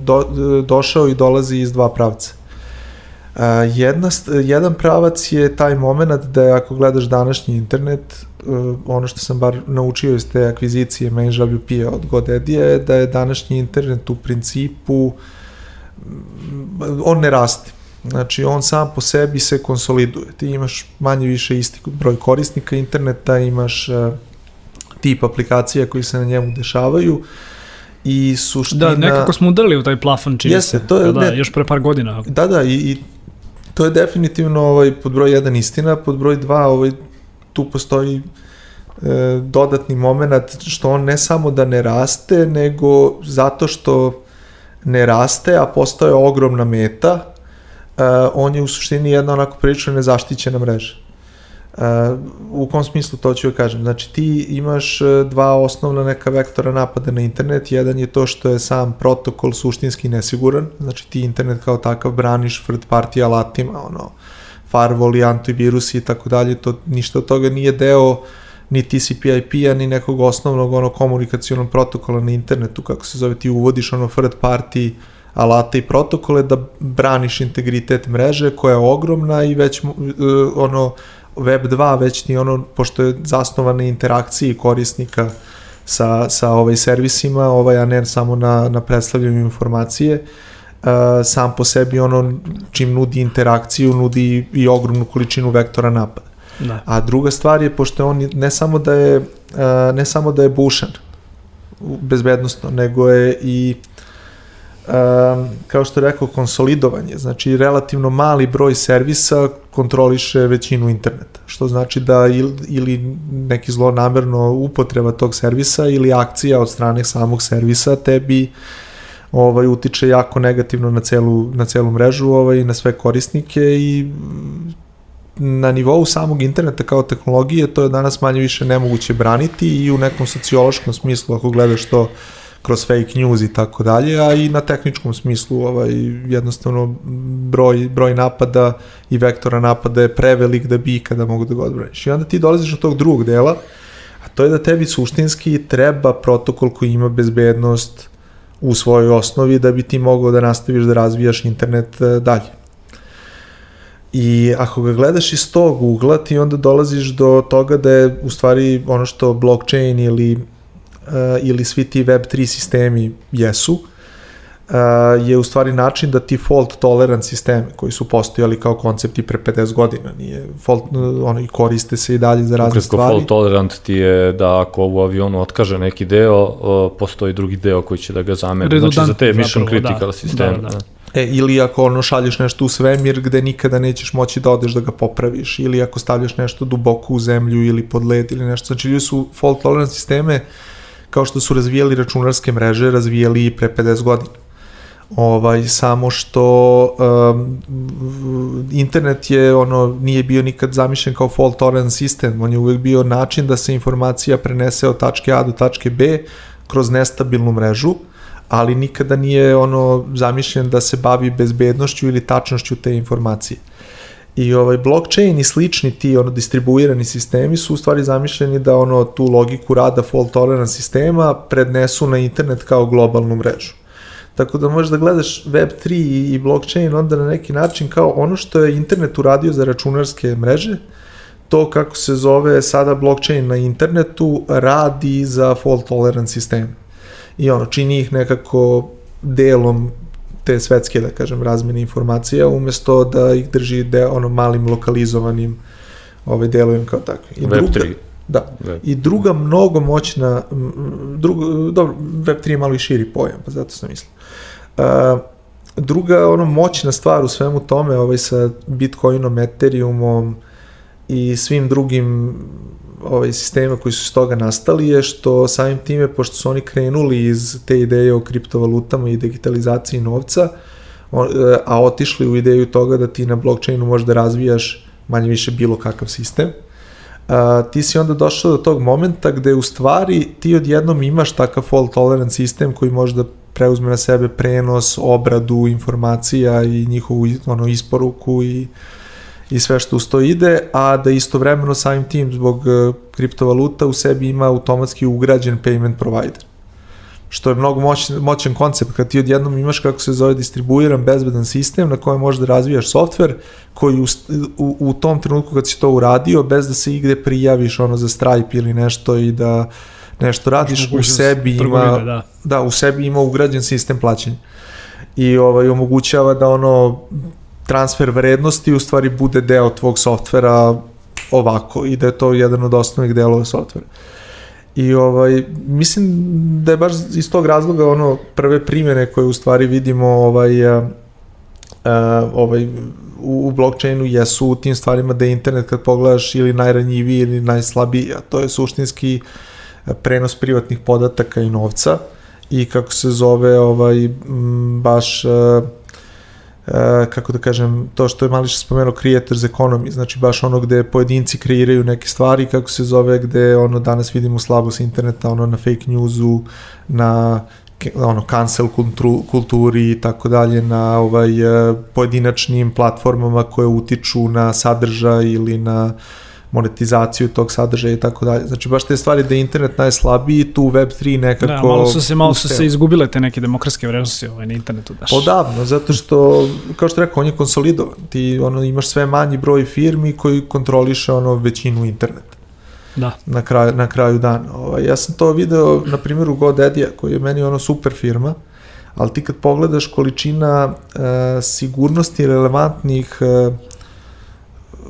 Speaker 3: do, došao i dolazi iz dva pravca. E, jedna, jedan pravac je taj moment da ako gledaš današnji internet, e, ono što sam bar naučio iz te akvizicije MainWP od GoDaddy je da je današnji internet u principu on ne raste. Znači, on sam po sebi se konsoliduje. Ti imaš manje više isti broj korisnika interneta, imaš tip aplikacija koji se na njemu dešavaju i suština...
Speaker 2: Da, nekako smo udarili u taj plafon čini Jeste, se. To je, da, ne, još pre par godina.
Speaker 3: Da, da, i, i to je definitivno ovaj, pod broj 1 istina, pod broj 2 ovaj, tu postoji e, dodatni moment što on ne samo da ne raste, nego zato što ne raste, a postoje ogromna meta, e, on je u suštini jedna onako prilično nezaštićena mreža. Uh, u kom smislu to ću joj kažem? Znači ti imaš uh, dva osnovna neka vektora napada na internet, jedan je to što je sam protokol suštinski nesiguran, znači ti internet kao takav braniš third party alatima, ono, firewall i antivirusi i tako dalje, to ništa od toga nije deo ni TCP/IP-a, ni nekog osnovnog ono komunikacijonog protokola na internetu, kako se zove, ti uvodiš ono third party alate i protokole da braniš integritet mreže koja je ogromna i već uh, ono Web 2 već ni ono, pošto je zasnovan na interakciji korisnika sa, sa ovaj servisima, ovaj, a ne samo na, na predstavljanju informacije, uh, sam po sebi ono čim nudi interakciju, nudi i ogromnu količinu vektora napada. Da. A druga stvar je, pošto on ne samo da je, uh, ne samo da je bušan bezbednostno, nego je i um, kao što je rekao, konsolidovanje, znači relativno mali broj servisa kontroliše većinu interneta, što znači da ili, ili neki zlonamerno upotreba tog servisa ili akcija od strane samog servisa tebi ovaj utiče jako negativno na celu na celu mrežu, ovaj na sve korisnike i na nivou samog interneta kao tehnologije to je danas manje više nemoguće braniti i u nekom sociološkom smislu ako gledaš to kroz fake news i tako dalje, a i na tehničkom smislu ovaj, jednostavno broj, broj napada i vektora napada je prevelik da bi ikada mogu da ga odbraniš. I onda ti dolaziš do tog drugog dela, a to je da tebi suštinski treba protokol koji ima bezbednost u svojoj osnovi da bi ti mogao da nastaviš da razvijaš internet e, dalje. I ako ga gledaš iz tog ugla, ti onda dolaziš do toga da je u stvari ono što blockchain ili uh, ili svi ti Web3 sistemi jesu, uh, je u stvari način da ti fault tolerant sisteme koji su postojali kao koncepti pre 50 godina, nije fault, ono i koriste se i dalje za razne Ukratko, stvari.
Speaker 1: fault tolerant ti je da ako u avionu otkaže neki deo, uh, postoji drugi deo koji će da ga zamene. Znači za te mission zapravo, critical da, sisteme. Da, da.
Speaker 3: E, ili ako ono šalješ nešto u svemir gde nikada nećeš moći da odeš da ga popraviš, ili ako stavljaš nešto duboko u zemlju ili pod led ili nešto. Znači, ljudi su fault tolerant sisteme uh, kao što su razvijali računarske mreže, razvijali i pre 50 godina. Ovaj, samo što um, internet je ono nije bio nikad zamišljen kao fault tolerant sistem, on je uvek bio način da se informacija prenese od tačke A do tačke B kroz nestabilnu mrežu, ali nikada nije ono zamišljen da se bavi bezbednošću ili tačnošću te informacije. I ovaj blockchain i slični ti ono distribuirani sistemi su u stvari zamišljeni da ono tu logiku rada fault tolerant sistema prednesu na internet kao globalnu mrežu. Tako da možeš da gledaš Web3 i blockchain onda na neki način kao ono što je internet uradio za računarske mreže, to kako se zove sada blockchain na internetu radi za fault tolerant sistem. I ono, čini ih nekako delom te svetske, da kažem, razmene informacija, umesto da ih drži de, ono malim lokalizovanim ovaj, delovima kao takvi.
Speaker 1: I Web3. Druga,
Speaker 3: da. Web. I druga mnogo moćna, druga, dobro, Web3 je malo i širi pojam, pa zato sam mislio. Uh, druga ono moćna stvar u svemu tome ovaj sa Bitcoinom, Ethereumom i svim drugim ovaj, sistema koji su s toga nastali je što samim time, pošto su oni krenuli iz te ideje o kriptovalutama i digitalizaciji novca, on, a otišli u ideju toga da ti na blockchainu možeš da razvijaš manje više bilo kakav sistem, a, ti si onda došao do tog momenta gde u stvari ti odjednom imaš takav fault tolerant sistem koji može da preuzme na sebe prenos, obradu informacija i njihovu ono, isporuku i, i sve što uz to ide, a da istovremeno samim tim zbog e, kriptovaluta u sebi ima automatski ugrađen payment provider što je mnogo moćan, moćan koncept, kad ti odjednom imaš kako se zove distribuiran bezbedan sistem na kojem možeš da razvijaš softver koji u, u, u tom trenutku kad si to uradio, bez da se igde prijaviš ono za Stripe ili nešto i da nešto radiš, u sebi ima, da. da, u sebi ima ugrađen sistem plaćanja. I ovaj, omogućava da ono transfer vrednosti u stvari bude deo tvog softvera ovako i da je to jedan od osnovnih delova softvera. I ovaj, mislim da je baš iz tog razloga ono prve primjene koje u stvari vidimo ovaj, a, a, ovaj, u, u blockchainu jesu u tim stvarima da je internet kad pogledaš ili najranjiviji ili najslabiji, a to je suštinski prenos privatnih podataka i novca i kako se zove ovaj m, baš a, E, kako da kažem, to što je Mališ spomenuo creators economy, znači baš ono gde pojedinci kreiraju neke stvari, kako se zove, gde ono danas vidimo slabost interneta, ono na fake newsu, na ono cancel kulturi i tako dalje na ovaj e, pojedinačnim platformama koje utiču na sadržaj ili na uh, monetizaciju tog sadržaja i tako dalje. Znači baš te stvari da je internet najslabiji, tu Web3 nekako... Da,
Speaker 2: malo su se, malo su se izgubile te neke demokratske vrednosti ovaj, na internetu. Daš.
Speaker 3: Podavno, zato što, kao što rekao, on je konsolidovan. Ti ono, imaš sve manji broj firmi koji kontroliše ono većinu interneta.
Speaker 2: Da.
Speaker 3: Na kraju, na kraju dana. Ovaj, ja sam to video na primjeru GoDaddy-a, koji je meni ono super firma, ali ti kad pogledaš količina uh, sigurnosti relevantnih uh,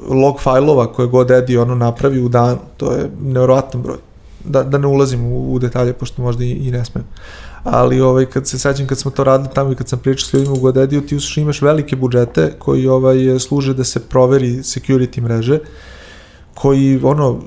Speaker 3: log fajlova koje god Edi ono napravi u danu, to je nevjerovatan broj. Da, da ne ulazim u, u detalje, pošto možda i, i ne smem. Ali ovaj, kad se sećam kad smo to radili tamo i kad sam pričao s ljudima u GoDaddy-u, ti u imaš velike budžete koji ovaj, služe da se proveri security mreže, uh, koji, ono,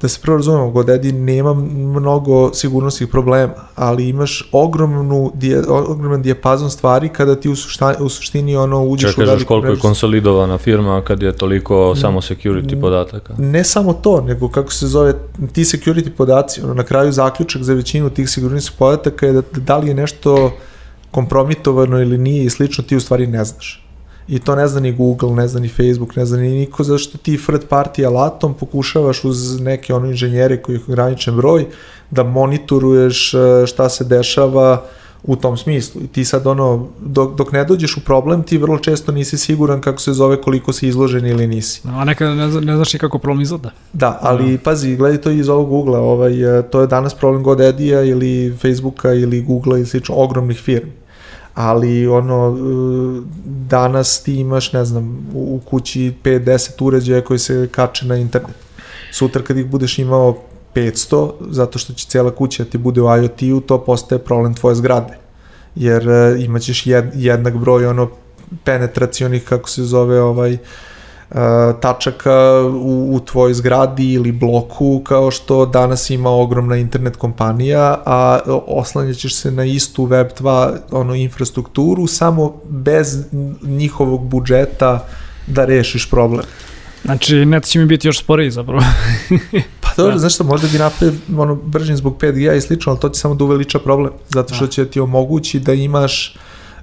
Speaker 3: da se prvo razumemo, GoDaddy nema mnogo sigurnosnih problema, ali imaš ogromnu, dije, ogroman dijapazon stvari kada ti u, suštini, u suštini ono uđeš
Speaker 1: Čekaj, u veliku koliko je konsolidovana firma kad je toliko samo security podataka?
Speaker 3: Ne samo to, nego kako se zove ti security podaci, ono, na kraju zaključak za većinu tih sigurnosnih podataka je da, da li je nešto kompromitovano ili nije i slično, ti u stvari ne znaš i to ne zna ni Google, ne zna ni Facebook, ne zna ni niko, zašto ti third party alatom pokušavaš uz neke ono inženjere koji je ograničen broj da monitoruješ e, šta se dešava u tom smislu. I ti sad ono, dok, dok ne dođeš u problem, ti vrlo često nisi siguran kako se zove, koliko si izložen ili nisi.
Speaker 2: A nekada ne, ne znaš ni kako problem izgleda.
Speaker 3: Da, ali da. pazi, gledaj to iz ovog Google-a, ovaj, e, to je danas problem GoDaddy-a ili Facebooka ili Google-a i slično, ogromnih firmi ali ono danas ti imaš ne znam u kući 5-10 uređaja koji se kače na internet. Sutra kad ih budeš imao 500 zato što će cijela kuća da ti bude u IoT-u to postaje problem tvoje zgrade. Jer uh, imaćeš jed, jednak broj ono penetracionih kako se zove ovaj uh, tačaka u, u tvojoj zgradi ili bloku kao što danas ima ogromna internet kompanija, a oslanjaćeš se na istu Web2 ono, infrastrukturu samo bez njihovog budžeta da rešiš problem.
Speaker 2: Znači, net će mi biti još sporiji zapravo.
Speaker 3: pa dobro, da. znaš što, možda bi napred ono, bržin zbog 5G i slično, ali to će samo da uveliča problem, zato što da. će ti omogući da imaš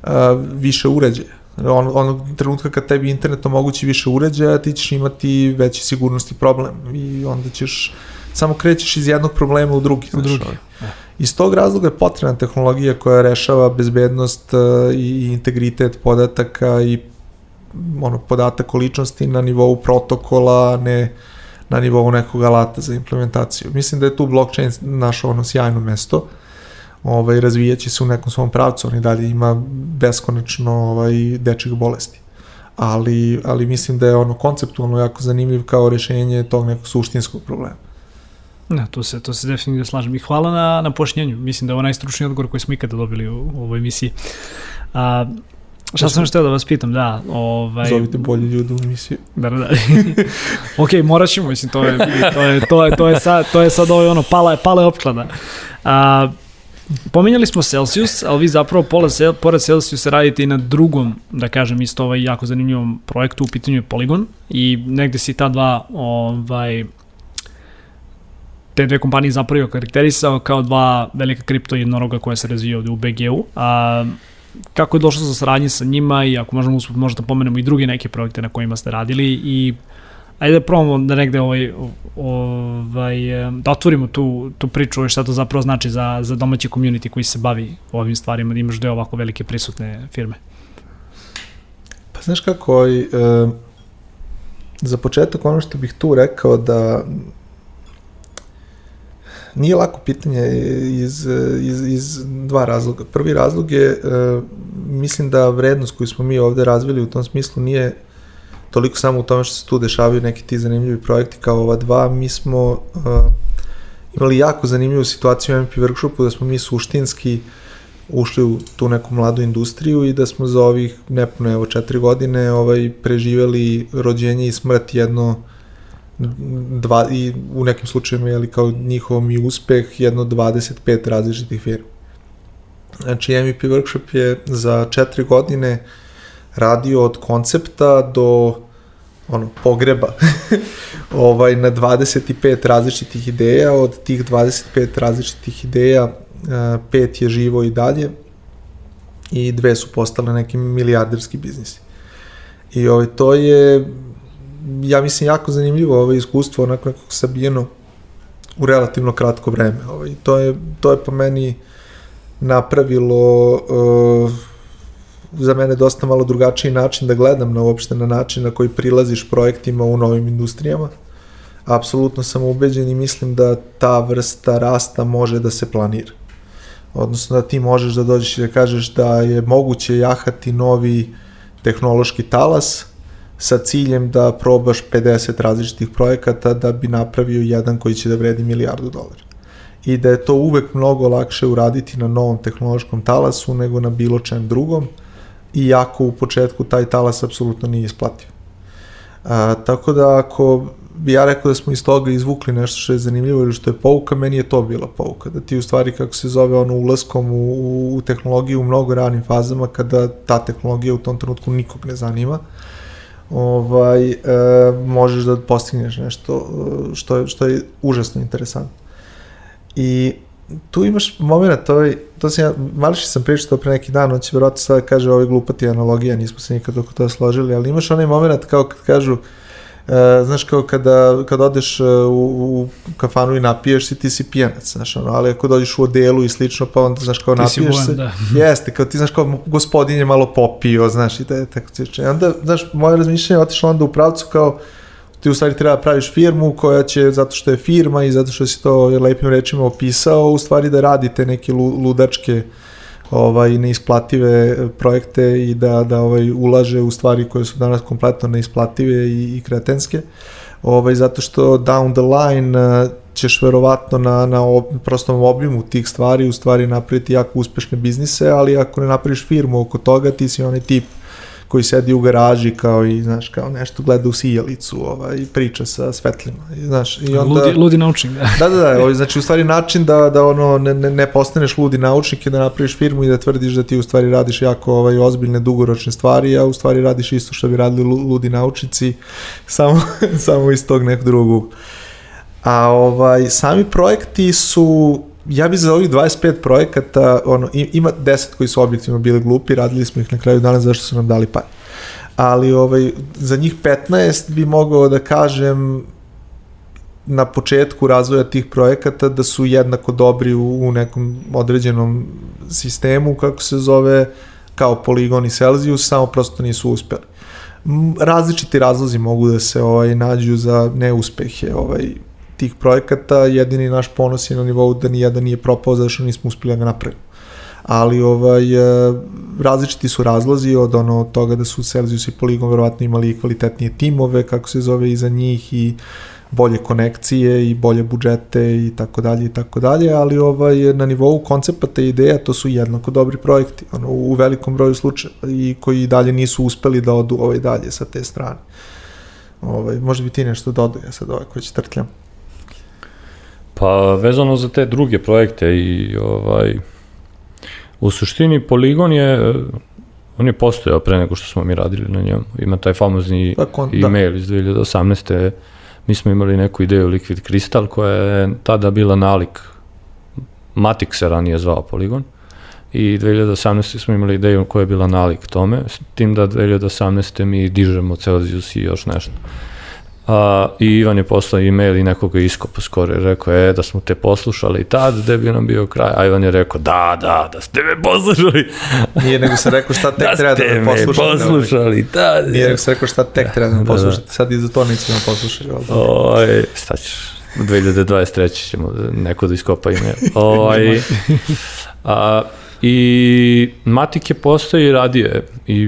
Speaker 3: uh, više uređaja on, onog trenutka kad tebi internet omogući više uređaja, ti ćeš imati veći sigurnosti problem i onda ćeš samo krećeš iz jednog problema u drugi. U drugi. Ovaj. Da. Iz tog razloga je potrebna tehnologija koja rešava bezbednost uh, i integritet podataka i ono, podatak o ličnosti na nivou protokola, ne na nivou nekog alata za implementaciju. Mislim da je tu blockchain našo ono sjajno mesto. Uh, ovaj, razvijaće se u nekom svom pravcu, on i dalje ima beskonačno ovaj, dečjih bolesti. Ali, ali mislim da je ono konceptualno jako zanimljiv kao rešenje tog nekog suštinskog problema.
Speaker 2: Da, to se, to se definitivno slažem. I hvala na, na pošnjenju. Mislim da je ovo najstručniji odgovor koji smo ikada dobili u, u ovoj emisiji. A, Šta sam još teo da vas pitam, da. Ovaj,
Speaker 3: Zovite bolje ljude u emisiju.
Speaker 2: Da, da, da. ok, morat ćemo, mislim, to je, to je, to je, to je, sad, to je sad ovo ono, pala je, pala je opklada. A, Pominjali smo Celsius, ali vi zapravo pored, pored Celsiusa radite i na drugom, da kažem, isto ovaj jako zanimljivom projektu, u pitanju je Polygon i negde si ta dva ovaj, te dve kompanije zapravo karakterisao kao dva velika kripto jednoroga koja se razvija ovde u BG-u. A, kako je došlo sa saradnje sa njima i ako možemo usput možda pomenemo i druge neke projekte na kojima ste radili i ajde da probamo da negde ovaj, ovaj, da otvorimo tu, tu priču šta to zapravo znači za, za domaći community koji se bavi ovim stvarima, da imaš deo ovako velike prisutne firme.
Speaker 3: Pa znaš kako, ovaj, e, za početak ono što bih tu rekao da Nije lako pitanje iz, iz, iz dva razloga. Prvi razlog je, e, mislim da vrednost koju smo mi ovde razvili u tom smislu nije toliko samo u tome što se tu dešavaju neki ti zanimljivi projekti kao ova dva. Mi smo uh, imali jako zanimljivu situaciju u MP workshopu da smo mi suštinski ušli u tu neku mladu industriju i da smo za ovih nepune evo četiri godine ovaj preživeli rođenje i smrt jedno dva, i u nekim slučajima je kao njihovom i uspeh jedno 25 različitih firma. Znači MVP workshop je za četiri godine radio od koncepta do ono, pogreba ovaj, na 25 različitih ideja, od tih 25 različitih ideja pet je živo i dalje i dve su postale neki milijarderski biznisi. I ovaj, to je ja mislim, jako zanimljivo ovo iskustvo, onako nekako sabijeno u relativno kratko vreme. Ovaj. To, je, to je po meni napravilo uh, za mene dosta malo drugačiji način da gledam na uopšte na način na koji prilaziš projektima u novim industrijama. Apsolutno sam ubeđen i mislim da ta vrsta rasta može da se planira. Odnosno da ti možeš da dođeš i da kažeš da je moguće jahati novi tehnološki talas, sa ciljem da probaš 50 različitih projekata da bi napravio jedan koji će da vredi milijardu dolara. I da je to uvek mnogo lakše uraditi na novom tehnološkom talasu nego na bilo čem drugom, iako u početku taj talas apsolutno nije isplativ. A, tako da ako bi ja rekao da smo iz toga izvukli nešto što je zanimljivo ili što je pouka, meni je to bila pouka. Da ti u stvari, kako se zove, ono, ulaskom u, u, u tehnologiju u mnogo ranim fazama, kada ta tehnologija u tom trenutku nikog ne zanima, ovaj, e, možeš da postigneš nešto e, što je, što je užasno interesantno. I tu imaš moment, ovaj, to sam ja, mališi sam pričao pre neki dan, on će verovatno sada kaže ovaj glupati analogija, nismo se nikad oko toga složili, ali imaš onaj moment kao kad kažu, uh, znaš, kao kada, kada odeš e, u, u kafanu i napiješ se, ti si pijanac, znaš, ono, ali ako dođeš u odelu i slično, pa onda, znaš, kao ti napiješ se, da. jeste, kao ti, znaš, kao gospodin je malo popio, znaš, i da je tako slično. I onda, znaš, moje razmišljanje je otišlo onda u pravcu kao, ti u stvari treba da praviš firmu koja će, zato što je firma i zato što si to lepim rečima opisao, u stvari da radite neke ludačke ovaj neisplative projekte i da da ovaj ulaže u stvari koje su danas kompletno neisplative i, i kretenske. Ovaj zato što down the line uh, ćeš verovatno na na ob, prostom obimu tih stvari u stvari napraviti jako uspešne biznise, ali ako ne napraviš firmu oko toga, ti si onaj tip koji sedi u garaži kao i znaš kao nešto gleda u sijalicu ovaj i priča sa svetlima. I znaš i onda
Speaker 2: ludi, ludi naučnik da.
Speaker 3: Da da, da ovaj, znači u stvari način da da ono ne, ne, ne postaneš ludi naučnik i da napraviš firmu i da tvrdiš da ti u stvari radiš jako ovaj ozbiljne dugoročne stvari a u stvari radiš isto što bi radili ludi naučnici samo samo iz tog nekog drugog. A ovaj sami projekti su ja bih za ovih 25 projekata, ono, ima 10 koji su objektivno bili glupi, radili smo ih na kraju dana zašto su nam dali par. Ali ovaj, za njih 15 bi mogao da kažem na početku razvoja tih projekata da su jednako dobri u, u nekom određenom sistemu, kako se zove, kao Polygon i Celsius, samo prosto nisu uspeli. Različiti razlozi mogu da se ovaj nađu za neuspehe ovaj tih projekata, jedini naš ponos je na nivou da nijedan nije propao zato što nismo uspeli da ga napravimo. Ali ovaj, e, različiti su razlozi od ono toga da su Celsius i Polygon verovatno imali kvalitetnije timove, kako se zove iza njih i bolje konekcije i bolje budžete i tako dalje i tako dalje, ali ovaj, na nivou koncepata i ideja to su jednako dobri projekti, ono, u velikom broju slučaja i koji dalje nisu uspeli da odu ovaj dalje sa te strane. Ovaj, možda bi ti nešto dodao, ja sad ovaj koji će trtljam.
Speaker 1: Pa vezano za te druge projekte i ovaj u suštini Poligon je on je postojao pre nego što smo mi radili na njemu. Ima taj famozni kon, da. e-mail da. iz 2018. Mi smo imali neku ideju Liquid Crystal koja je tada bila nalik Matic se ranije zvao Poligon i 2018. smo imali ideju koja je bila nalik tome, s tim da 2018. mi dižemo Celsius i još nešto. A, I Ivan je poslao e-mail i nekoga iskopa skoro je rekao, e, da smo te poslušali tad, gde bi nam bio kraj. A Ivan je rekao, da, da, da ste me poslušali.
Speaker 3: Nije nego se rekao šta tek da treba da me poslušate.
Speaker 1: Da ste me poslušali tad.
Speaker 3: Nije nego se rekao šta tek da, treba da me poslušate. Da, da. Sad i za to nećemo poslušati.
Speaker 1: Oj, šta ćeš? 2023. ćemo neko da iskopa ime. Oj, a, I Matik je postao i radio je. I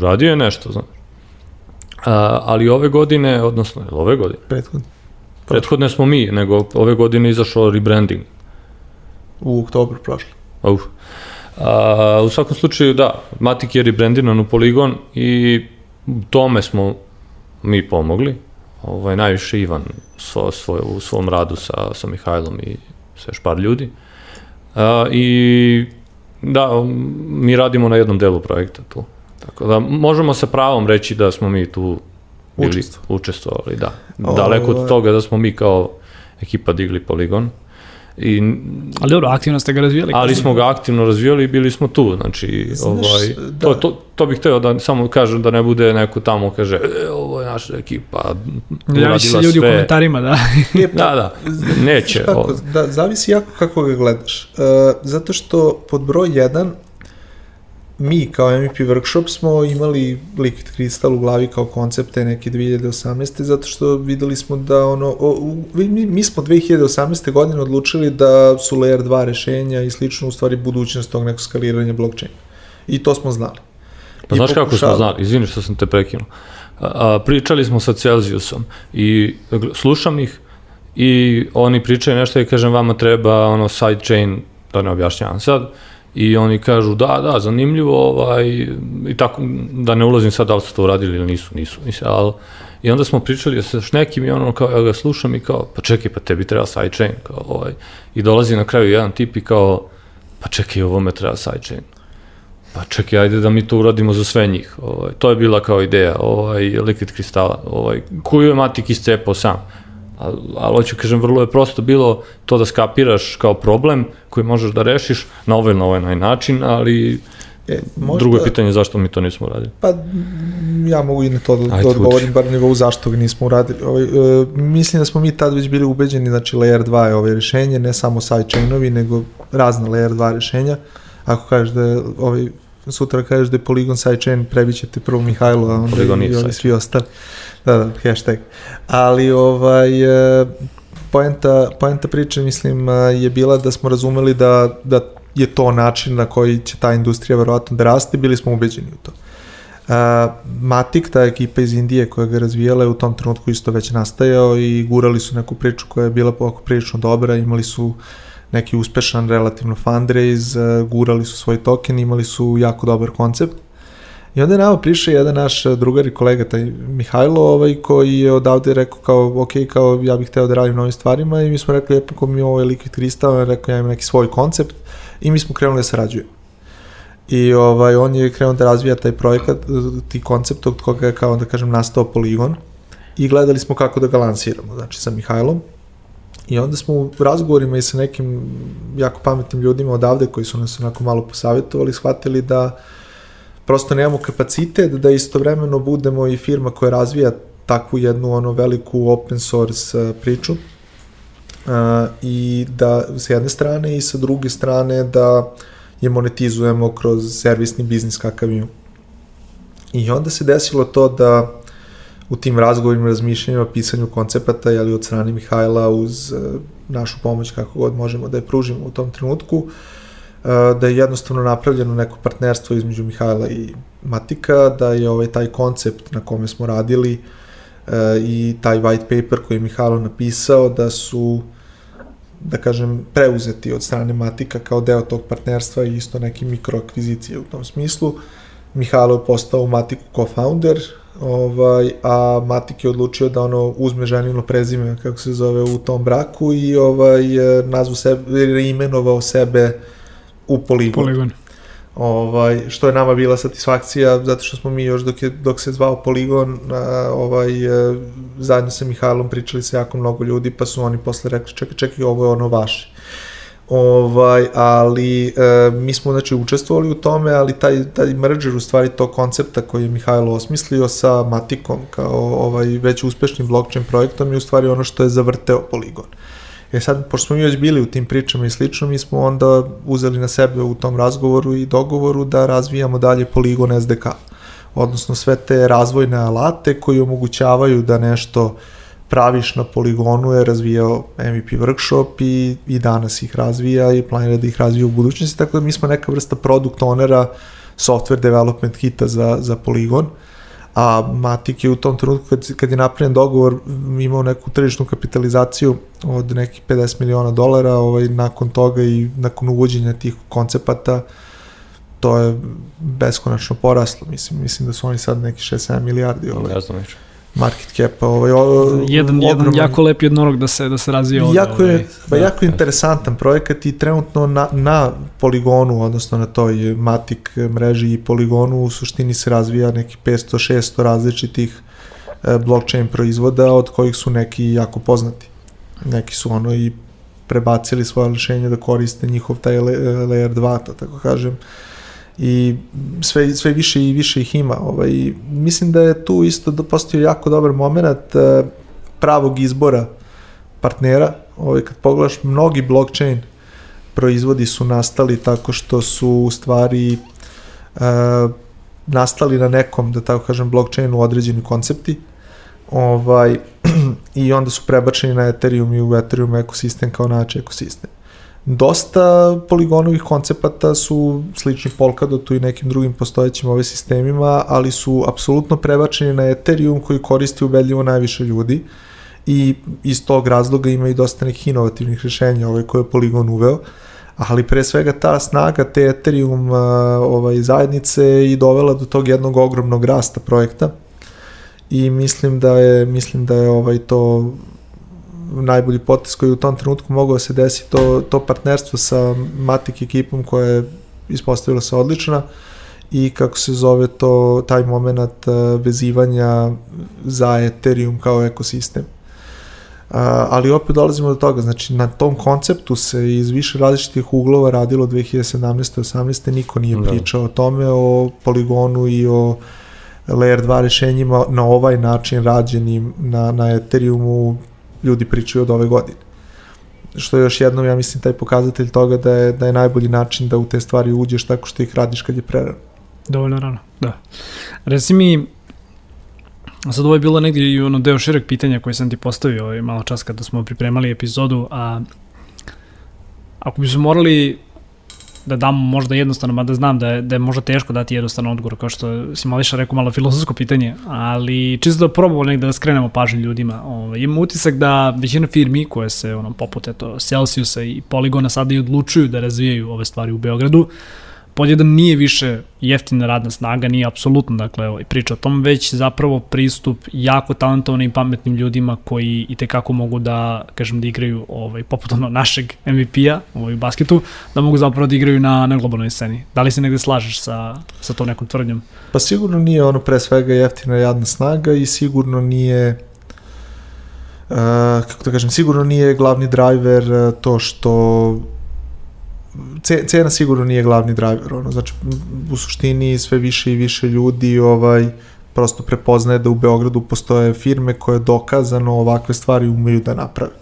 Speaker 1: radio je nešto, znaš ali ove godine, odnosno, ove godine?
Speaker 3: Prethodne.
Speaker 1: Prethodne smo mi, nego ove godine izašao rebranding.
Speaker 3: U oktobru prošle.
Speaker 1: Uf. A, u svakom slučaju, da, Matik je rebrandinan u Poligon i tome smo mi pomogli. Ovaj, najviše Ivan svo, svoj, u svom radu sa, sa Mihajlom i sa još par ljudi. A, I da, mi radimo na jednom delu projekta tu. Tako da možemo sa pravom reći da smo mi tu bili Učestvo. učestvovali, da. Daleko od toga da smo mi kao ekipa digli poligon. I,
Speaker 2: ali dobro, aktivno ste ga razvijali.
Speaker 1: Ali smo ga aktivno razvijali i bili smo tu, znači, Znaš, ovaj, da. to, to, to bih hteo da samo kažem da ne bude neko tamo kaže, e, ovo je naša ekipa,
Speaker 2: ja se ljudi sve. u komentarima, da.
Speaker 1: da, da, neće.
Speaker 3: Kako, da, zavisi jako kako ga gledaš. Uh, zato što pod broj 1 mi kao MVP Workshop smo imali Liquid Crystal u glavi kao koncepte neke 2018. zato što videli smo da ono, o, mi, mi smo 2018. godine odlučili da su Layer 2 rešenja i slično u stvari budućnost tog nekog skaliranja blockchain. I to smo znali.
Speaker 1: Pa znaš kako smo znali, izvini što sam te prekinuo. A, pričali smo sa Celsiusom i slušam ih i oni pričaju nešto i kažem vama treba ono sidechain, da ne objašnjavam sad, i oni kažu da, da, zanimljivo, ovaj, i tako, da ne ulazim sad da li su to uradili ili nisu, nisu, mislim, ali, i onda smo pričali sa nekim i ono, kao, ja ga slušam i kao, pa čekaj, pa tebi treba sidechain, kao, ovaj, i dolazi na kraju jedan tip i kao, pa čekaj, ovo me treba sidechain. Pa čekaj, ajde da mi to uradimo za sve njih. Ovaj, to je bila kao ideja, ovaj, Liquid kristala, ovaj, koju je Matik iscepao sam ali, hoću kažem, vrlo je prosto bilo to da skapiraš kao problem koji možeš da rešiš na ovaj na ovaj način, ali E, možda, Drugo je pitanje zašto mi to nismo uradili.
Speaker 3: Pa ja mogu i na to da, da odgovorim, bar nivou zašto ga nismo uradili. Ovaj, e, mislim da smo mi tad već bili ubeđeni, znači Layer 2 je ovaj rešenje, ne samo sidechainovi, nego razna Layer 2 rešenja. Ako kažeš da je ovaj, sutra kažeš da je Polygon sidechain, prebiće te prvo Mihajlo, a onda i, i ovi svi ostali. Da, da, hashtag. Ali ovaj, e, poenta, poenta priče, mislim, e, je bila da smo razumeli da, da je to način na koji će ta industrija verovatno da raste, bili smo ubeđeni u to. Uh, Matic, ta ekipa iz Indije koja ga razvijala je u tom trenutku isto već nastajao i gurali su neku priču koja je bila oko prilično dobra, imali su neki uspešan relativno fundraise, uh, gurali su svoj token, imali su jako dobar koncept. I onda je nama prišao jedan naš drugar i kolega, taj Mihajlo, ovaj, koji je odavde rekao kao, ok, kao ja bih hteo da radim novim stvarima. I mi smo rekli, ko mi ovo je Liquid Crystal, on je rekao, ja imam neki svoj koncept. I mi smo krenuli da sarađujemo. I ovaj, on je krenuo da razvija taj projekat, ti koncept od koga je kao da kažem nastao poligon. I gledali smo kako da ga lansiramo, znači sa Mihajlom. I onda smo u razgovorima i sa nekim jako pametnim ljudima odavde koji su nas onako malo posavjetovali, shvatili da prosto nemamo kapacitet da istovremeno budemo i firma koja razvija takvu jednu ono veliku open source uh, priču uh, i da sa jedne strane i sa druge strane da je monetizujemo kroz servisni biznis kakav imamo. I onda se desilo to da u tim razgovorima, razmišljanjima, pisanju koncepata, jeli od strane Mihajla uz uh, našu pomoć kako god možemo da je pružimo u tom trenutku, uh, da je jednostavno napravljeno neko partnerstvo između Mihajla i Matika, da je ovaj taj koncept na kome smo radili i taj white paper koji je Mihajlo napisao da su da kažem, preuzeti od strane Matika kao deo tog partnerstva i isto neke mikroakvizicije u tom smislu. Mihajlo je postao u Matiku co-founder, ovaj, a Matik je odlučio da ono uzme ženino prezime, kako se zove, u tom braku i ovaj, nazvu sebe, imenovao sebe u Poligon. Poligon. Ovaj, što je nama bila satisfakcija, zato što smo mi još dok, je, dok se zvao Poligon, a, ovaj, e, zajedno sa Mihajlom pričali sa jako mnogo ljudi, pa su oni posle rekli, čekaj, čekaj, ovo je ono vaše. Ovaj, ali e, mi smo znači učestvovali u tome, ali taj, taj merger u stvari tog koncepta koji je Mihajlo osmislio sa Matikom kao ovaj već uspešnim blockchain projektom je u stvari ono što je zavrteo Poligon. E sad, pošto smo mi već bili u tim pričama i slično, mi smo onda uzeli na sebe u tom razgovoru i dogovoru da razvijamo dalje Polygon SDK, odnosno sve te razvojne alate koji omogućavaju da nešto praviš na poligonu je razvijao MVP workshop i, i danas ih razvija i planira da ih razvija u budućnosti, tako da mi smo neka vrsta product ownera software development kita za, za poligon. A Matik je u tom trenutku kad, kad je napravljen dogovor imao neku tržišnu kapitalizaciju od nekih 50 miliona dolara, ovaj, nakon toga i nakon uvođenja tih koncepata to je beskonačno poraslo, mislim, mislim da su oni sad neki 6-7 milijardi. Ovaj.
Speaker 1: Ne znam više
Speaker 3: market cap ovaj o,
Speaker 2: jedan jedan jako lep jednorog da se da se razvija
Speaker 3: ovde. Jako je ovaj, pa da, jako da. interesantan projekat i trenutno na na poligonu odnosno na toj Matic mreži i poligonu u suštini se razvija neki 500 600 različitih e, blockchain proizvoda od kojih su neki jako poznati. Neki su ono i prebacili svoje rešenje da koriste njihov taj layer 2, to tako kažem i sve, sve više i više ih ima. Ovaj, mislim da je tu isto da postao jako dobar moment eh, pravog izbora partnera. Ovaj, kad pogledaš, mnogi blockchain proizvodi su nastali tako što su u stvari uh, nastali na nekom, da tako kažem, blockchainu određeni koncepti ovaj, i onda su prebačeni na Ethereum i u Ethereum ekosistem kao način ekosistem. Dosta poligonovih koncepata su slični Polkadotu i nekim drugim postojećim ove sistemima, ali su apsolutno prebačeni na Ethereum koji koristi ubedljivo najviše ljudi i iz tog razloga ima i dosta nekih inovativnih rešenja ovaj, koje je Poligon uveo. Ali pre svega ta snaga te Ethereum ovaj, zajednice i dovela do tog jednog ogromnog rasta projekta i mislim da je mislim da je ovaj to najbolji potes koji u tom trenutku mogao da se desi, to, to partnerstvo sa Matic ekipom koja je ispostavila se odlična i kako se zove to, taj moment e, vezivanja za Ethereum kao ekosistem. A, ali opet dolazimo do toga, znači na tom konceptu se iz više različitih uglova radilo 2017. 18. niko nije da. pričao o tome, o poligonu i o layer 2 rešenjima na ovaj način rađenim na, na Ethereumu ljudi pričaju od ove godine. Što je još jednom, ja mislim, taj pokazatelj toga da je, da je najbolji način da u te stvari uđeš tako što ih radiš kad je prerano.
Speaker 2: Dovoljno rano, da. Reci mi, sad ovo je bilo negdje i ono deo šireg pitanja koje sam ti postavio ovaj, malo čas kada smo pripremali epizodu, a ako bi se morali da dam možda jednostavno, mada znam da je, da je možda teško dati jednostavno odgovor, kao što si Mališa rekao, malo filozofsko pitanje, ali čisto da probamo negde da skrenemo pažnju ljudima. Ovo, ovaj, imam utisak da većina firmi koje se, ono, poput eto, Celsiusa i Poligona sada i odlučuju da razvijaju ove stvari u Beogradu, uh, podjedan nije više jeftina radna snaga, nije apsolutno dakle, ovaj, priča o tom, već zapravo pristup jako talentovanim i pametnim ljudima koji i tekako mogu da, kažem, da igraju ovaj, poput ono našeg MVP-a ovaj, basketu, da mogu zapravo da igraju na, na globalnoj sceni. Da li se negde slažeš sa, sa to nekom tvrdnjom?
Speaker 3: Pa sigurno nije ono pre svega jeftina radna snaga i sigurno nije Uh, kako da kažem, sigurno nije glavni driver uh, to što cena sigurno nije glavni driver, ono, znači u suštini sve više i više ljudi ovaj, prosto prepoznaje da u Beogradu postoje firme koje dokazano ovakve stvari umeju da naprave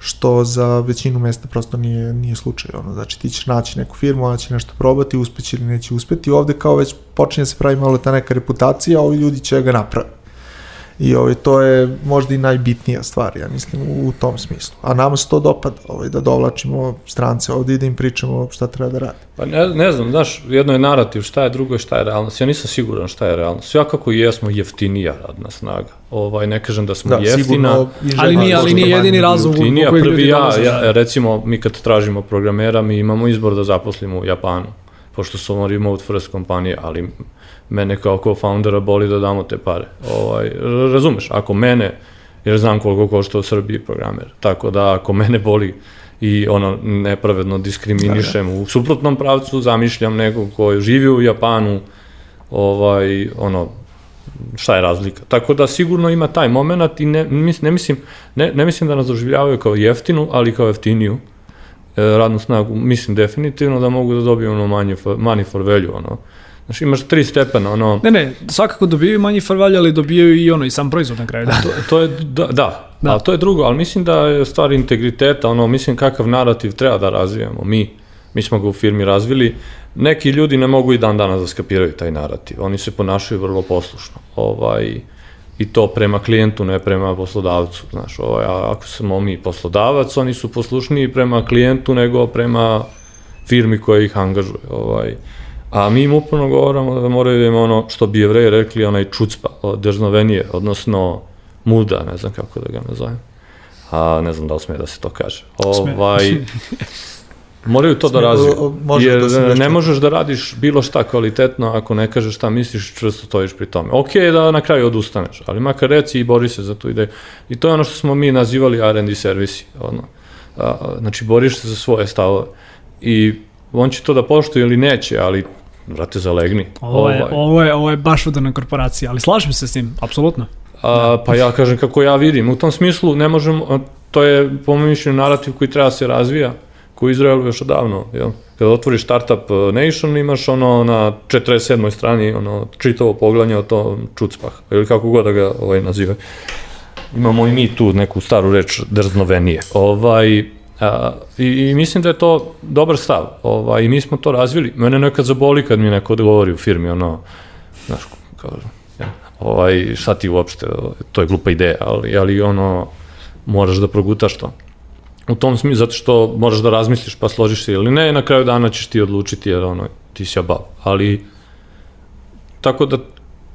Speaker 3: što za većinu mesta prosto nije, nije slučaj. Ono. Znači ti ćeš naći neku firmu, ona će nešto probati, uspeći ili neće uspeti. Ovde kao već počinje se pravi malo ta neka reputacija, a ovi ljudi će ga napraviti. I ovaj, to je možda i najbitnija stvar, ja mislim, u, u tom smislu. A nama se to dopada, ovaj, da dovlačimo strance ovde i da im pričamo šta treba da rade.
Speaker 1: Pa ne, ne znam, znaš, jedno je narativ, šta je drugo i šta je realnost. Ja nisam siguran šta je realnost. Svakako jesmo jeftinija radna snaga. Ovaj, ne kažem da smo
Speaker 3: Da,
Speaker 1: jeftina.
Speaker 3: sigurno
Speaker 2: Ali nije, ali nije jedini razlog u
Speaker 1: Jeftinija,
Speaker 2: kojeg ljudi
Speaker 1: prvi ja, ja, recimo, mi kad tražimo programera, mi imamo izbor da zaposlimo u Japanu, pošto su ono remote first kompanije, ali mene kao co-foundera boli da damo te pare. Ovaj, razumeš, ako mene, jer znam koliko košta u Srbiji programer, tako da ako mene boli i ono nepravedno diskriminišem u suprotnom pravcu, zamišljam nekog ko živi u Japanu, ovaj, ono, šta je razlika. Tako da sigurno ima taj moment i ne, mis, ne, mislim, ne, ne mislim da nas doživljavaju kao jeftinu, ali kao jeftiniju e, radnu snagu. Mislim definitivno da mogu da dobiju ono manje for, money for value, ono. Znači imaš tri stepena, ono,
Speaker 2: Ne, ne, svakako dobijaju manji farvalje, ali dobijaju i ono, i sam proizvod na kraju. Da.
Speaker 1: to, to je, da, da,
Speaker 2: Da.
Speaker 1: da. ali to je drugo, ali mislim da je stvar integriteta, ono, mislim kakav narativ treba da razvijamo, mi, mi smo ga u firmi razvili, neki ljudi ne mogu i dan danas da skapiraju taj narativ, oni se ponašaju vrlo poslušno, ovaj, i to prema klijentu, ne prema poslodavcu, znaš, ovaj, a ako smo mi poslodavac, oni su poslušniji prema klijentu nego prema firmi koja ih angažuje, ovaj, a mi im uporno govoramo da moraju da ima ono, što bi jevreji rekli, onaj čucpa, o, drznovenije, odnosno muda, ne znam kako da ga nazovem. A ne znam da li sme da se to kaže. Ovaj, moraju to da razviju.
Speaker 3: o- o- može
Speaker 1: Jer
Speaker 3: da
Speaker 1: ne
Speaker 3: nešto-
Speaker 1: možeš da radiš bilo šta kvalitetno ako ne kažeš šta misliš, čvrsto stojiš pri tome. Ok je da na kraju odustaneš, ali makar reci i bori se za tu ideju. I to je ono što smo mi nazivali R&D servisi. Ono. A, znači, boriš se za svoje stavove. I on će to da poštuje ili neće, ali brate, zalegni.
Speaker 2: Ovo je,
Speaker 1: Ovaj.
Speaker 2: ovo je, ovo je baš udarna korporacija, ali slažem se s tim, apsolutno.
Speaker 1: A, pa ja kažem kako ja vidim. U tom smislu ne možemo, to je po mojom mišljenju narativ koji treba da se razvija, koji je Izraelu još odavno. Jel? Kada otvoriš Startup Nation imaš ono na 47. strani ono čitavo poglavlje o tom čucpah, ili kako god da ga ovaj, naziva. Imamo i mi tu neku staru reč drznovenije. Ovaj, a, i, I mislim da je to dobar stav. Ovaj, I mi smo to razvili. Mene nekad zaboli kad mi neko govori u firmi, ono, znaš, kao, ja, ovaj, šta ti uopšte, to je glupa ideja, ali, ali ono, moraš da progutaš to. U tom smislu, zato što moraš da razmisliš pa složiš se ili ne, na kraju dana ćeš ti odlučiti jer ono, ti si obav. Ali, tako da,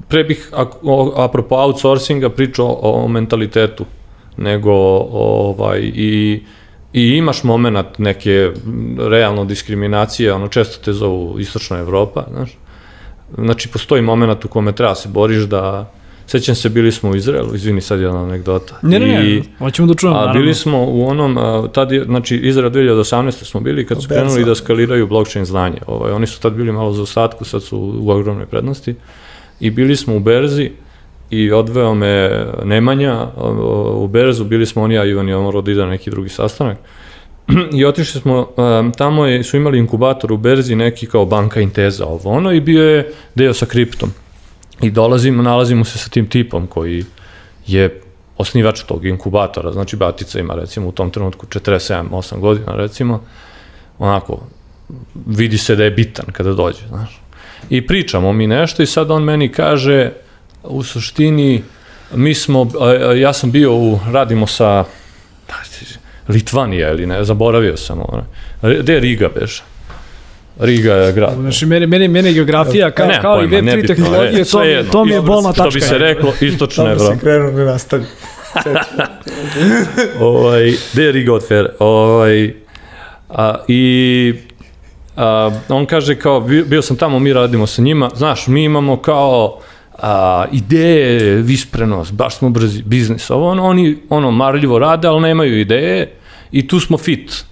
Speaker 1: pre bih, o- apropo outsourcinga, pričao o mentalitetu, nego ovaj, i, i imaš moment neke realno diskriminacije, ono često te zovu istočna Evropa, znaš, znači postoji moment u kome treba se boriš da sećam se bili smo u Izraelu, izvini sad jedna anegdota.
Speaker 2: Ne, ne, ne, hoćemo da čujemo,
Speaker 1: a
Speaker 2: naravno.
Speaker 1: bili smo u onom, a, tad je, znači Izrael 2018. smo bili kad su
Speaker 3: Berza.
Speaker 1: krenuli da skaliraju blockchain znanje. Ovaj, oni su tad bili malo za ostatku, sad su u ogromnoj prednosti. I bili smo u Berzi i odveo me Nemanja u Berzu, bili smo oni, ja i Ivan je morao da ide na neki drugi sastanak. I otišli smo, tamo je, su imali inkubator u Berzi, neki kao banka Inteza, ovo ono, i bio je deo sa kriptom. I dolazimo, nalazimo se sa tim tipom koji je osnivač tog inkubatora, znači Batica ima recimo u tom trenutku 47-8 godina recimo, onako, vidi se da je bitan kada dođe, znaš. I pričamo mi nešto i sad on meni kaže, u suštini, mi smo, ja sam bio u, radimo sa, pa, Litvanija ili ne, zaboravio sam ono. Gde je Riga beže? Riga je grad.
Speaker 2: Znači, meni, meni, meni geografija, kao,
Speaker 1: Nemam
Speaker 2: kao i
Speaker 1: pojma,
Speaker 2: Web3
Speaker 1: nebitno,
Speaker 2: tehnologije,
Speaker 1: e,
Speaker 2: to, mi- to mi je bolna tačka.
Speaker 1: Što bi se reklo, istočna Evropa.
Speaker 3: se krenuo da nastavlja.
Speaker 1: ovaj, gde je Riga od Fere? Ovaj, a, I a, on kaže kao, bio, bio sam tamo, mi radimo sa njima, znaš, mi imamo kao a, ideje, visprenost, baš smo brzi, biznis, ovo, ono, oni ono, marljivo rade, ali nemaju ideje i tu smo fit.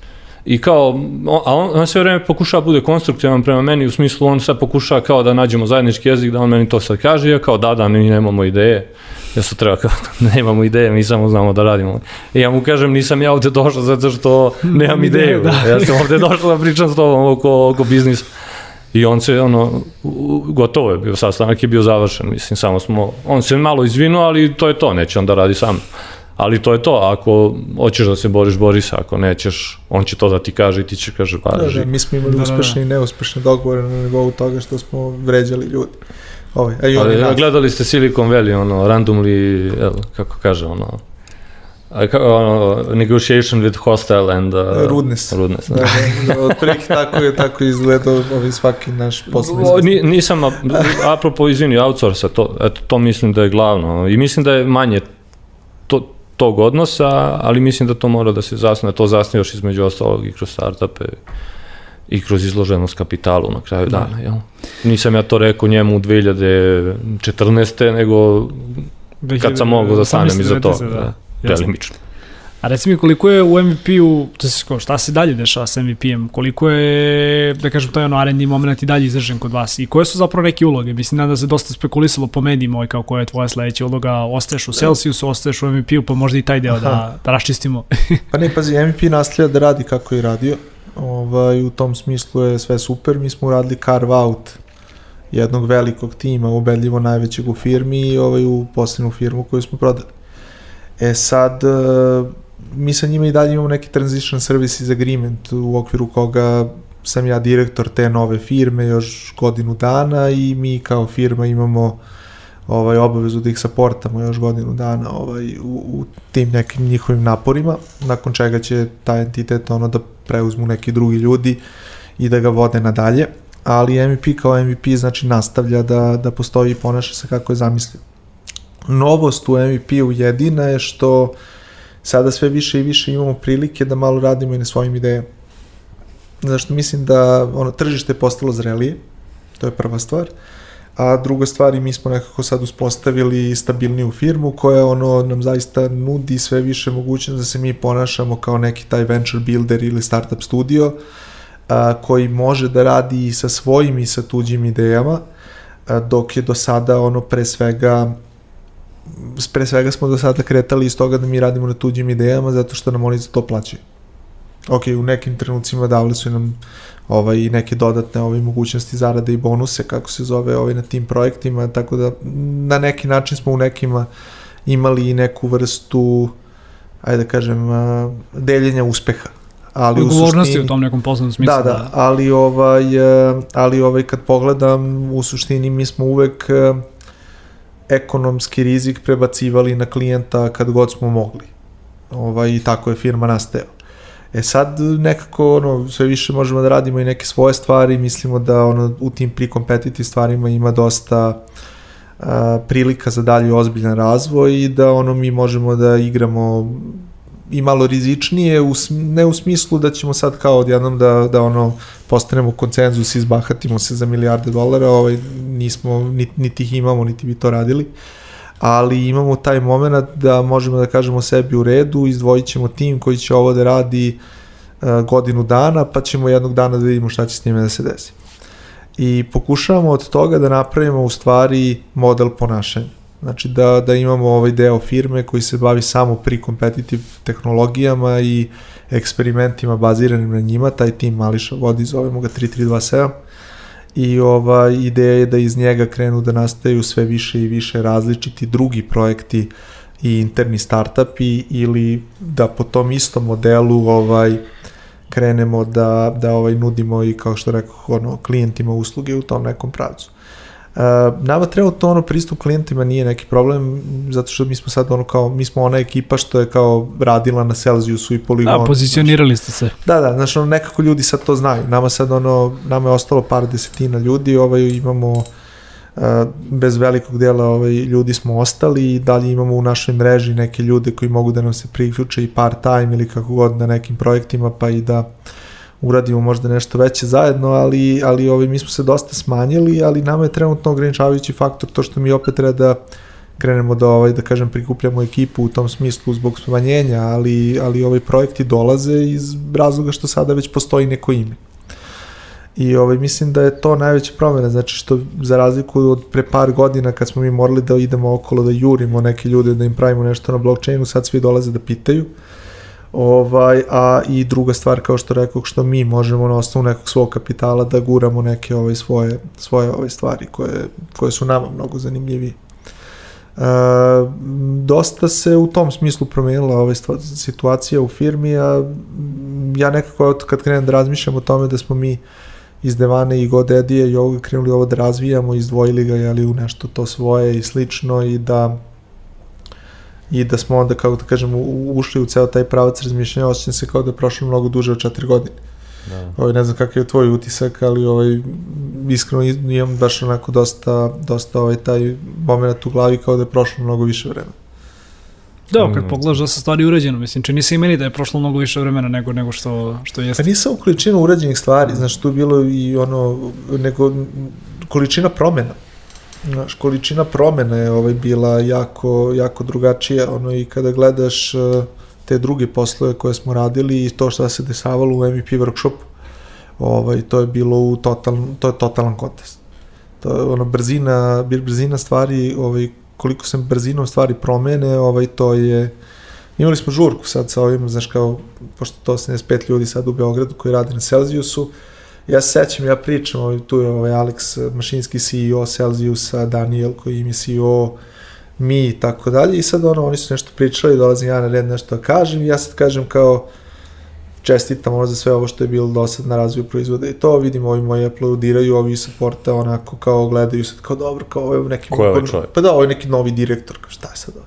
Speaker 1: I kao, on, a on, on sve vreme pokušava da bude konstruktivan prema meni, u smislu on sad pokušava kao da nađemo zajednički jezik, da on meni to sad kaže, ja kao da, da, mi nemamo ideje. Ja su treba kao, nemamo ideje, mi samo znamo da radimo. I ja mu kažem, nisam ja ovde došao zato što nemam ideju.
Speaker 2: Da.
Speaker 1: Ja sam ovde došao da pričam s tobom oko, oko biznisa. I on se, ono, gotovo je bio sastanak, je bio završen, mislim, samo smo, on se malo izvinuo, ali to je to, neće on da radi sam. Ali to je to, ako hoćeš da se boriš, bori se, ako nećeš, on će to da ti kaže i ti će kaže, pa,
Speaker 3: Da, da, mi smo imali
Speaker 2: Da, da, da.
Speaker 3: uspešne i neuspešne dogovore na nivou toga što smo vređali ljudi. Ovaj, a i
Speaker 1: Ali, gledali ste Silicon Valley, ono, randomly, jel, kako kaže, ono, ono, negotiation with hostile and... Uh,
Speaker 3: Rudness.
Speaker 1: Rudness,
Speaker 3: Da, da, da, otprilike tako je, tako izgledao ovaj svaki naš poslovni
Speaker 1: O, ni, nisam, a- apropo, izvini, outsourca, to, eto, to mislim da je glavno. I mislim da je manje to, tog odnosa, ali mislim da to mora da se zasne, to zasne još između ostalog i kroz startupe i kroz izloženost kapitalu na kraju
Speaker 2: Da.
Speaker 1: dana. Jel? Nisam ja to rekao njemu u 2014. nego kad sam mogao da stanem iza toga. Da, da. Delimično.
Speaker 2: A reci mi koliko je u MVP-u, to se ko, šta se dalje dešava sa MVP-em, koliko je, da kažem, taj ono R&D moment i dalje izražen kod vas i koje su zapravo neke uloge? Mislim da se dosta spekulisalo po medijima ovaj, kao koja je tvoja sledeća uloga, ostaješ u Celsiusu, ostaješ u MVP-u, pa možda i taj deo da, da raščistimo.
Speaker 3: Pa ne, pazi, MVP nastavlja da radi kako je radio. Ovaj, u tom smislu je sve super. Mi smo uradili carve out jednog velikog tima, ubedljivo najvećeg u firmi i ovaj, u poslednju firmu koju smo prodali. E sad, e, mi sa njima i dalje imamo neki transition services agreement u okviru koga sam ja direktor te nove firme još godinu dana i mi kao firma imamo ovaj obavezu da ih saportamo još godinu dana ovaj u, u tim nekim njihovim naporima nakon čega će taj entitet ono da preuzmu neki drugi ljudi i da ga vode nadalje ali MVP kao MVP znači nastavlja da, da postoji i ponaša se kako je zamislio. Novost u MVP-u jedina je što sada sve više i više imamo prilike da malo radimo i na svojim idejama. Zašto mislim da ono, tržište je postalo zrelije, to je prva stvar, a druga stvar i mi smo nekako sad uspostavili stabilniju firmu koja ono nam zaista nudi sve više mogućnost da se mi ponašamo kao neki taj venture builder ili startup studio a, koji može da radi i sa svojim i sa tuđim idejama a, dok je do sada ono pre svega pre svega smo do sada kretali iz toga da mi radimo na tuđim idejama zato što nam oni za to plaćaju. Ok, u nekim trenucima davali su nam ovaj, neke dodatne ovaj, mogućnosti zarade i bonuse, kako se zove ovaj, na tim projektima, tako da na neki način smo u nekima imali i neku vrstu, ajde da kažem, deljenja uspeha. Ali u suštini-
Speaker 2: u tom nekom poslovnom smislu.
Speaker 3: Da, da, ali ovaj, ali ovaj kad pogledam, u suštini mi smo uvek ekonomski rizik prebacivali na klijenta kad god smo mogli. Ovaj, I tako je firma nastajala. E sad nekako ono, sve više možemo da radimo i neke svoje stvari, mislimo da ono, u tim pre-competitive stvarima ima dosta a, prilika za dalji ozbiljan razvoj i da ono mi možemo da igramo i malo rizičnije, u, ne u smislu da ćemo sad kao odjednom da, da ono postanemo koncenzus i izbahatimo se za milijarde dolara, ovaj, nismo, niti, niti ih imamo, niti bi to radili, ali imamo taj moment da možemo da kažemo sebi u redu, izdvojit ćemo tim koji će ovo da radi uh, godinu dana, pa ćemo jednog dana da vidimo šta će s njime da se desi. I pokušavamo od toga da napravimo u stvari model ponašanja. Znači da, da imamo ovaj deo firme koji se bavi samo pri competitive tehnologijama i eksperimentima baziranim na njima, taj tim Mališa vodi, zovemo ga 3327 i ova ideja je da iz njega krenu da nastaju sve više i više različiti drugi projekti i interni startupi ili da po tom istom modelu ovaj krenemo da, da ovaj nudimo i kao što rekao ono, klijentima usluge u tom nekom pravcu. Uh, nama trenutno ono pristup klijentima nije neki problem zato što mi smo sad ono kao mi smo ona ekipa što je kao radila na Celsiusu i Polygonu.
Speaker 2: Da, pozicionirali ste se.
Speaker 3: Da, da, znači ono, nekako ljudi sad to znaju. Nama sad ono, nama je ostalo par desetina ljudi, ovaj, imamo uh, bez velikog dela ovaj, ljudi smo ostali i dalje imamo u našoj mreži neke ljude koji mogu da nam se priključe i part time ili kako god na nekim projektima pa i da uradimo možda nešto veće zajedno, ali, ali ovaj, mi smo se dosta smanjili, ali nama je trenutno ograničavajući faktor to što mi opet treba da krenemo da ovaj da kažem prikupljamo ekipu u tom smislu zbog smanjenja, ali ali ovaj projekti dolaze iz razloga što sada već postoji neko ime. I ovaj mislim da je to najveća promena, znači što za razliku od pre par godina kad smo mi morali da idemo okolo da jurimo neke ljude da im pravimo nešto na blockchainu, sad svi dolaze da pitaju. Ovaj, a i druga stvar kao što rekao što mi možemo na osnovu nekog svog kapitala da guramo neke ovaj svoje svoje ove stvari koje koje su nama mnogo zanimljivije. E, dosta se u tom smislu promenila ova situacija u firmi, a ja nekako kad krenem da razmišljam o tome da smo mi iz Devane i Godedije i ovoga krenuli ovo da razvijamo, izdvojili ga jeli, u nešto to svoje i slično i da i da smo onda, kako da kažem, ušli u ceo taj pravac razmišljanja, osjećam se kao da je prošlo mnogo duže od četiri godine. Da. Ovaj, ne znam kakav je tvoj utisak, ali ovaj, iskreno imam baš onako dosta, dosta ovaj, taj moment u glavi kao da je prošlo mnogo više vremena.
Speaker 2: Da, kad mm. pogledaš da se stvari urađeno, mislim, čini se i meni da je prošlo mnogo više vremena nego, nego što, što jeste.
Speaker 3: Pa nisam u količinu urađenih stvari, znaš, tu je bilo i ono, nego količina promena. Znaš, količina promena je ovaj, bila jako, jako drugačija, ono, i kada gledaš uh, te druge poslove koje smo radili i to što se desavalo u MVP workshopu, ovaj, to je bilo u total, to je totalan kontest. To je ono, brzina, brzina stvari ovaj, koliko se brzinom stvari promene, ovaj, to je... Imali smo žurku sad sa ovim, znaš kao, pošto to 85 ljudi sad u Beogradu koji rade na Celsiusu, ja se sećam, ja pričam, ovaj, tu je ovaj Alex, mašinski CEO Celsiusa, Daniel koji im je CEO, mi i tako dalje, i sad ono, oni su nešto pričali, dolazim ja na red nešto da kažem, i ja sad kažem kao, čestitam ono za sve ovo što je bilo do sad na razvoju proizvoda i to vidim, ovi moji aplaudiraju, ovi supporta onako kao gledaju sad kao dobro, kao ovo je neki...
Speaker 1: Ko je ovaj čovjek?
Speaker 3: Pa da, ovo je neki novi direktor, kao šta je sad ovo?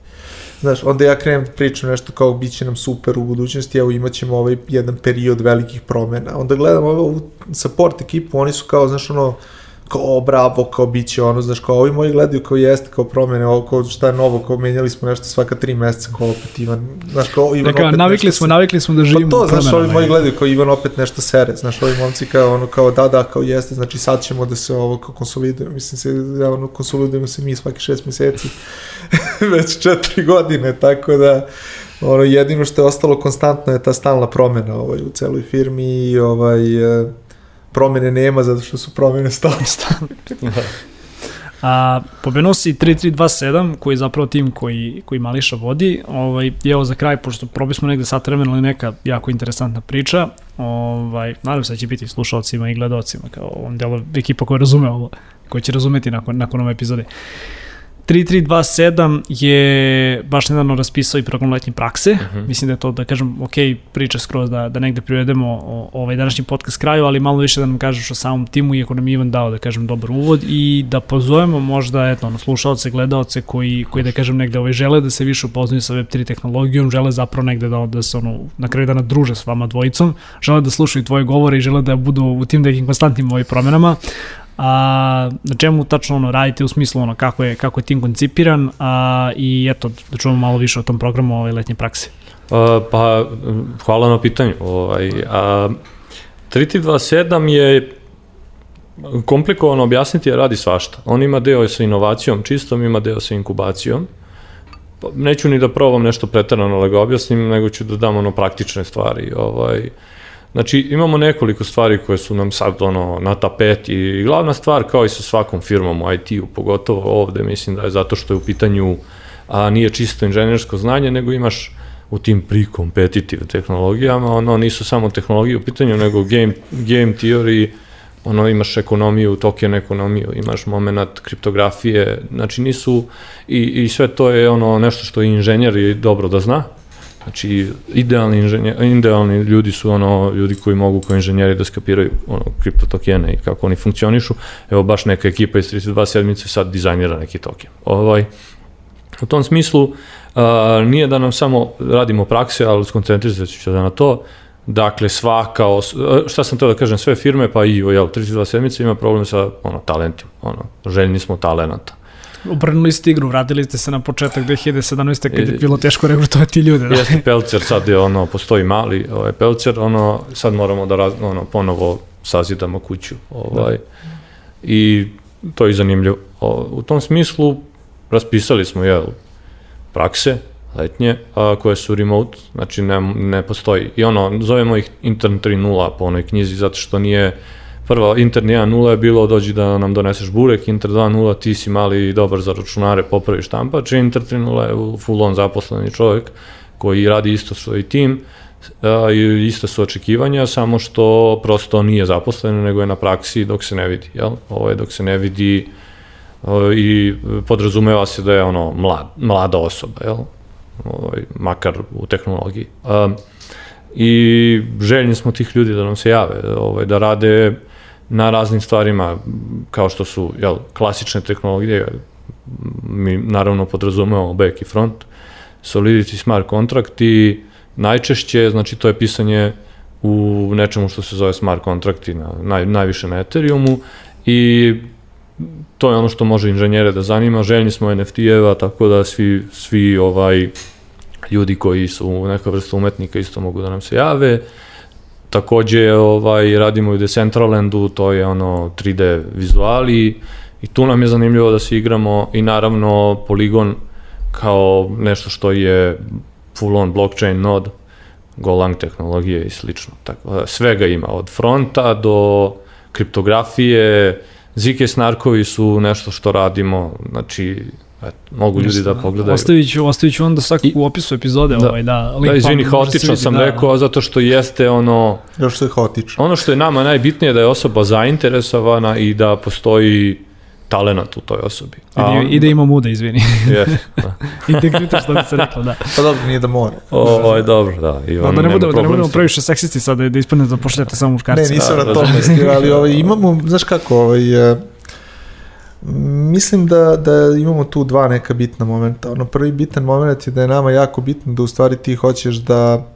Speaker 3: Znaš, onda ja krenem da pričam nešto kao bit će nam super u budućnosti, evo imat ćemo ovaj jedan period velikih promena. Onda gledam ovu support ekipu, oni su kao, znaš, ono, kao bravo, kao bit će ono, znaš, kao ovi moji gledaju kao jeste, kao promene, ovo kao šta je novo, kao menjali smo nešto svaka tri meseca, kao opet Ivan, znaš, kao Ivan
Speaker 2: dakle, opet navikli smo, se... navikli smo da živimo
Speaker 3: pa to, znaš, ovi moji gledaju kao Ivan opet nešto sere, znaš, ovi momci kao ono, kao da, da, kao jeste, znači sad ćemo da se ovo kao konsolidujemo, mislim se, ja, ono, konsolidujemo se mi svaki šest meseci, već četiri godine, tako da, ono, jedino što je ostalo konstantno je ta stalna promena ovaj, u celoj firmi i ovaj, promene nema zato što su promene stalne.
Speaker 2: Da. A, pomenuo si 3327, koji je zapravo tim koji, koji Mališa vodi. Ovaj, I evo za kraj, pošto probi smo negde sat vremena, ali neka jako interesantna priča. Ovaj, nadam se da će biti slušalcima i gledalcima, kao ovom delu ekipa koja razume ovo, koja će razumeti nakon, nakon ove epizode. Uh, 3327 je baš nedavno raspisao i program letnje prakse. Uh mhm. -huh. Mislim da je to, da kažem, ok, priča skroz da, da negde privedemo o, ovaj današnji podcast kraju, ali malo više da nam kažeš o samom timu i ako nam Ivan dao, da kažem, dobar uvod i da pozovemo možda, eto, ono, slušalce, gledalce koji, koji da kažem, negde ovaj, žele da se više upoznaju sa Web3 tehnologijom, žele zapravo negde da, da se ono, na kraju dana druže s vama dvojicom, žele da slušaju tvoje govore i žele da budu u tim nekim konstantnim ovih promenama a, na čemu tačno ono radite u smislu ono kako je kako je tim koncipiran a, i eto da čujemo malo više o tom programu ove letnje prakse.
Speaker 1: A, pa hvala na pitanju. Ovaj a 3327 je komplikovano objasniti jer radi svašta. On ima deo sa inovacijom čistom, ima deo sa inkubacijom. Pa, neću ni da probam nešto pretarano da ga objasnim, nego ću da dam ono praktične stvari. Ovaj, uh, Znači, imamo nekoliko stvari koje su nam sad ono, na tapeti i glavna stvar, kao i sa svakom firmom u IT-u, pogotovo ovde, mislim da je zato što je u pitanju, a nije čisto inženjersko znanje, nego imaš u tim pre-competitive tehnologijama, ono, nisu samo tehnologije u pitanju, nego game, game theory, ono, imaš ekonomiju, token ekonomiju, imaš moment kriptografije, znači nisu, i, i sve to je ono nešto što inženjer dobro da zna, Znači, idealni, inženjer, idealni ljudi su ono ljudi koji mogu kao inženjeri da skapiraju ono, kriptotokene i kako oni funkcionišu. Evo baš neka ekipa iz 32 sedmice sad dizajnira neki token. Ovaj, u tom smislu, a, nije da nam samo radimo prakse, ali skoncentrizat ću se da na to. Dakle, svaka, os... šta sam teo da kažem, sve firme, pa i jel, 32 sedmice ima problem sa ono, talentima. Ono, željni smo talenata
Speaker 2: Obrnuli ste igru, vratili ste se na početak 2017. kad je bilo teško regrutovati ljude. Da?
Speaker 1: Jeste Pelcer, sad je ono, postoji mali ovaj, Pelcer, ono, sad moramo da raz, ono, ponovo sazidamo kuću. Ovaj, da. I to je zanimljivo. O, u tom smislu raspisali smo jel, prakse letnje a, koje su remote, znači ne, ne postoji. I ono, zovemo ih intern 3.0 po onoj knjizi zato što nije prva Inter 1.0 je bilo dođi da nam doneseš burek, Inter 2.0 ti si mali i dobar za računare, popravi štampač, Inter 3.0 je full on zaposleni čovjek koji radi isto svoj tim, i iste su očekivanja, samo što prosto nije zaposleno, nego je na praksi dok se ne vidi, jel? Ovo je dok se ne vidi i podrazumeva se da je ono mlad, mlada osoba, jel? Ovaj, makar u tehnologiji. I željni smo tih ljudi da nam se jave, ovaj, da rade na raznim stvarima, kao što su jel, klasične tehnologije, mi naravno podrazumemo back i front, Solidity smart contract i najčešće, znači to je pisanje u nečemu što se zove smart kontrakti, na, naj, najviše na Ethereumu i to je ono što može inženjere da zanima, željni smo NFT-eva, tako da svi, svi ovaj ljudi koji su neka vrsta umetnika isto mogu da nam se jave. Takođe ovaj, radimo u Decentralandu, to je ono 3D vizuali i tu nam je zanimljivo da se igramo i naravno Polygon kao nešto što je full on blockchain node, Golang tehnologije i slično. Tako, da svega ima, od fronta do kriptografije, Zike snarkovi su nešto što radimo, znači Eto, mogu ljudi da, da pogledaju.
Speaker 2: Ostavit ću, ostavit ću onda svak u opisu epizode.
Speaker 1: Da,
Speaker 2: ovaj, da,
Speaker 1: link da izvini, haotično sam da, rekao, zato što jeste ono...
Speaker 3: Još što je haotično.
Speaker 1: Ono što je nama najbitnije da je osoba zainteresovana i da postoji talenat u toj osobi.
Speaker 2: I da, i da ima muda, izvini.
Speaker 1: Yes, da.
Speaker 2: Integritet, što bi se reklo, da.
Speaker 3: Pa dobro, nije da mora.
Speaker 1: O, je dobro, da.
Speaker 2: I da, da ne budemo, da ne budemo previše seksisti sada, da ispadne da pošljete samo muškarci.
Speaker 3: Ne, nisam da, na tom mislio, ali ovaj, imamo, znaš kako, ovaj, uh, Mislim da, da imamo tu dva neka bitna momenta. Ono prvi bitan moment je da je nama jako bitno da u stvari ti hoćeš da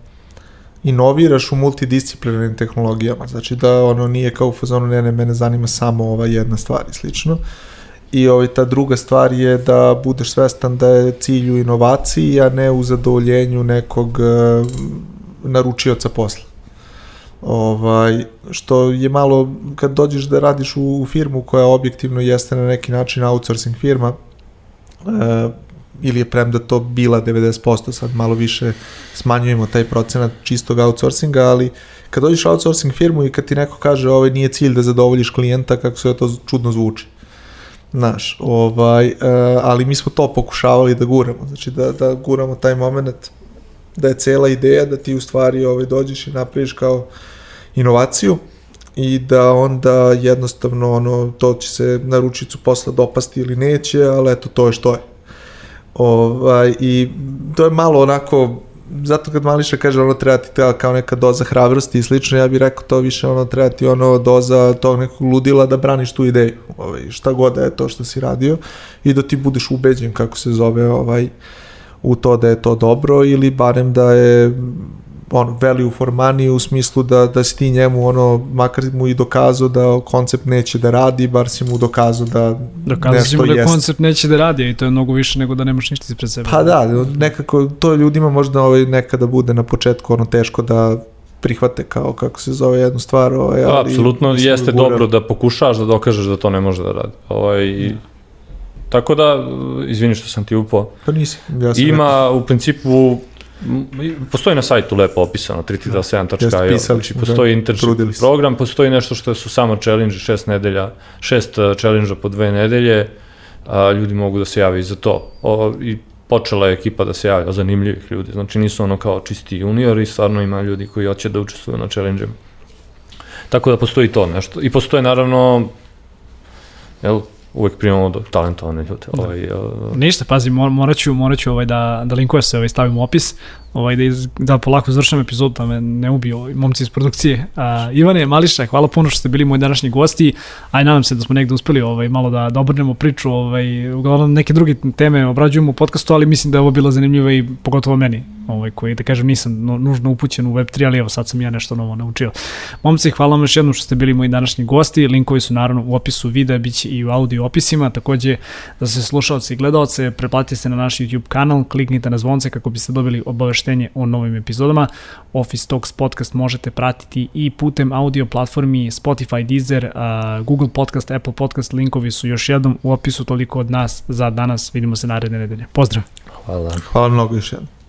Speaker 3: inoviraš u multidisciplinarnim tehnologijama. Znači da ono nije kao u fazonu ne, ne, mene zanima samo ova jedna stvar i slično. I ovaj, ta druga stvar je da budeš svestan da je cilj u inovaciji, a ne u zadovoljenju nekog uh, naručioca posla. Ovaj, što je malo, kad dođeš da radiš u, u firmu koja objektivno jeste na neki način outsourcing firma, e, ili je premda to bila 90%, sad malo više smanjujemo taj procenat čistog outsourcinga, ali kad dođeš outsourcing firmu i kad ti neko kaže ovaj nije cilj da zadovoljiš klijenta, kako se to čudno zvuči. Znaš, ovaj, e, ali mi smo to pokušavali da guramo, znači da, da guramo taj moment da je cela ideja da ti u stvari ovaj, dođeš i napraviš kao inovaciju i da onda jednostavno ono, to će se na ručicu posla dopasti ili neće, ali eto to je što je. Ovaj, I to je malo onako, zato kad Mališa kaže ono treba ti treba kao neka doza hrabrosti i slično, ja bih rekao to više ono treba ti ono doza tog nekog ludila da braniš tu ideju, ovaj, šta god da je to što si radio i da ti budeš ubeđen kako se zove ovaj, u to da je to dobro ili barem da je ono, value for money u smislu da, da si ti njemu ono, makar mu i dokazao da koncept neće da radi, bar si mu dokazao da
Speaker 2: Dokazao si mu da jest. koncept neće da radi i to je mnogo više nego da nemaš ništa ispred sebe.
Speaker 3: Pa da, nekako to ljudima možda ovaj, nekada bude na početku ono teško da prihvate kao kako se zove jednu stvar. Ovaj,
Speaker 1: ali, Apsolutno jeste gura... dobro da pokušaš da dokažeš da to ne može da radi. Ovaj, Tako da, izvini što sam ti upao.
Speaker 3: Pa nisi. Ja
Speaker 1: Ima rekao. u principu Postoji na sajtu lepo opisano, 327.io, znači postoji internship program, postoji nešto što su samo challenge, šest nedelja, šest uh, challenge po dve nedelje, a, ljudi mogu da se jave i za to. O, I počela je ekipa da se javlja, zanimljivih ljudi, znači nisu ono kao čisti juniori, stvarno ima ljudi koji hoće da učestvuju na challenge Tako da postoji to nešto. I postoje naravno, jel, uvek primamo do talentovane ljude. Da. Ovaj, uh...
Speaker 2: Ništa, pazi, morat ću, morat ću ovaj da, da linkuje se, ovaj, stavim u opis, ovaj, da, iz, da polako završam epizodu, da me ne ubiju ovaj, momci iz produkcije. Uh, Ivane, Mališa, hvala puno što ste bili moji današnji gosti, aj nadam se da smo negde uspeli ovaj, malo da, da obrnemo priču, ovaj, uglavnom neke druge teme obrađujemo u podcastu, ali mislim da je ovo bilo zanimljivo i pogotovo meni, ovaj, koji, da kažem, nisam no, nužno upućen u Web3, ali evo sad sam ja nešto novo naučio. Momci, hvala vam još jednom što ste bili moji današnji gosti, linkovi su naravno u opisu videa, bit će i u audio opisima, takođe za se slušalce i gledalce, preplatite se na naš YouTube kanal, kliknite na zvonce kako biste dobili obaveštenje o novim epizodama. Office Talks podcast možete pratiti i putem audio platformi Spotify, Deezer, Google Podcast, Apple Podcast, linkovi su još jednom u opisu toliko od nas za danas. Vidimo se naredne nedelje. Pozdrav!
Speaker 1: Hvala.
Speaker 3: Hvala mnogo još jednom.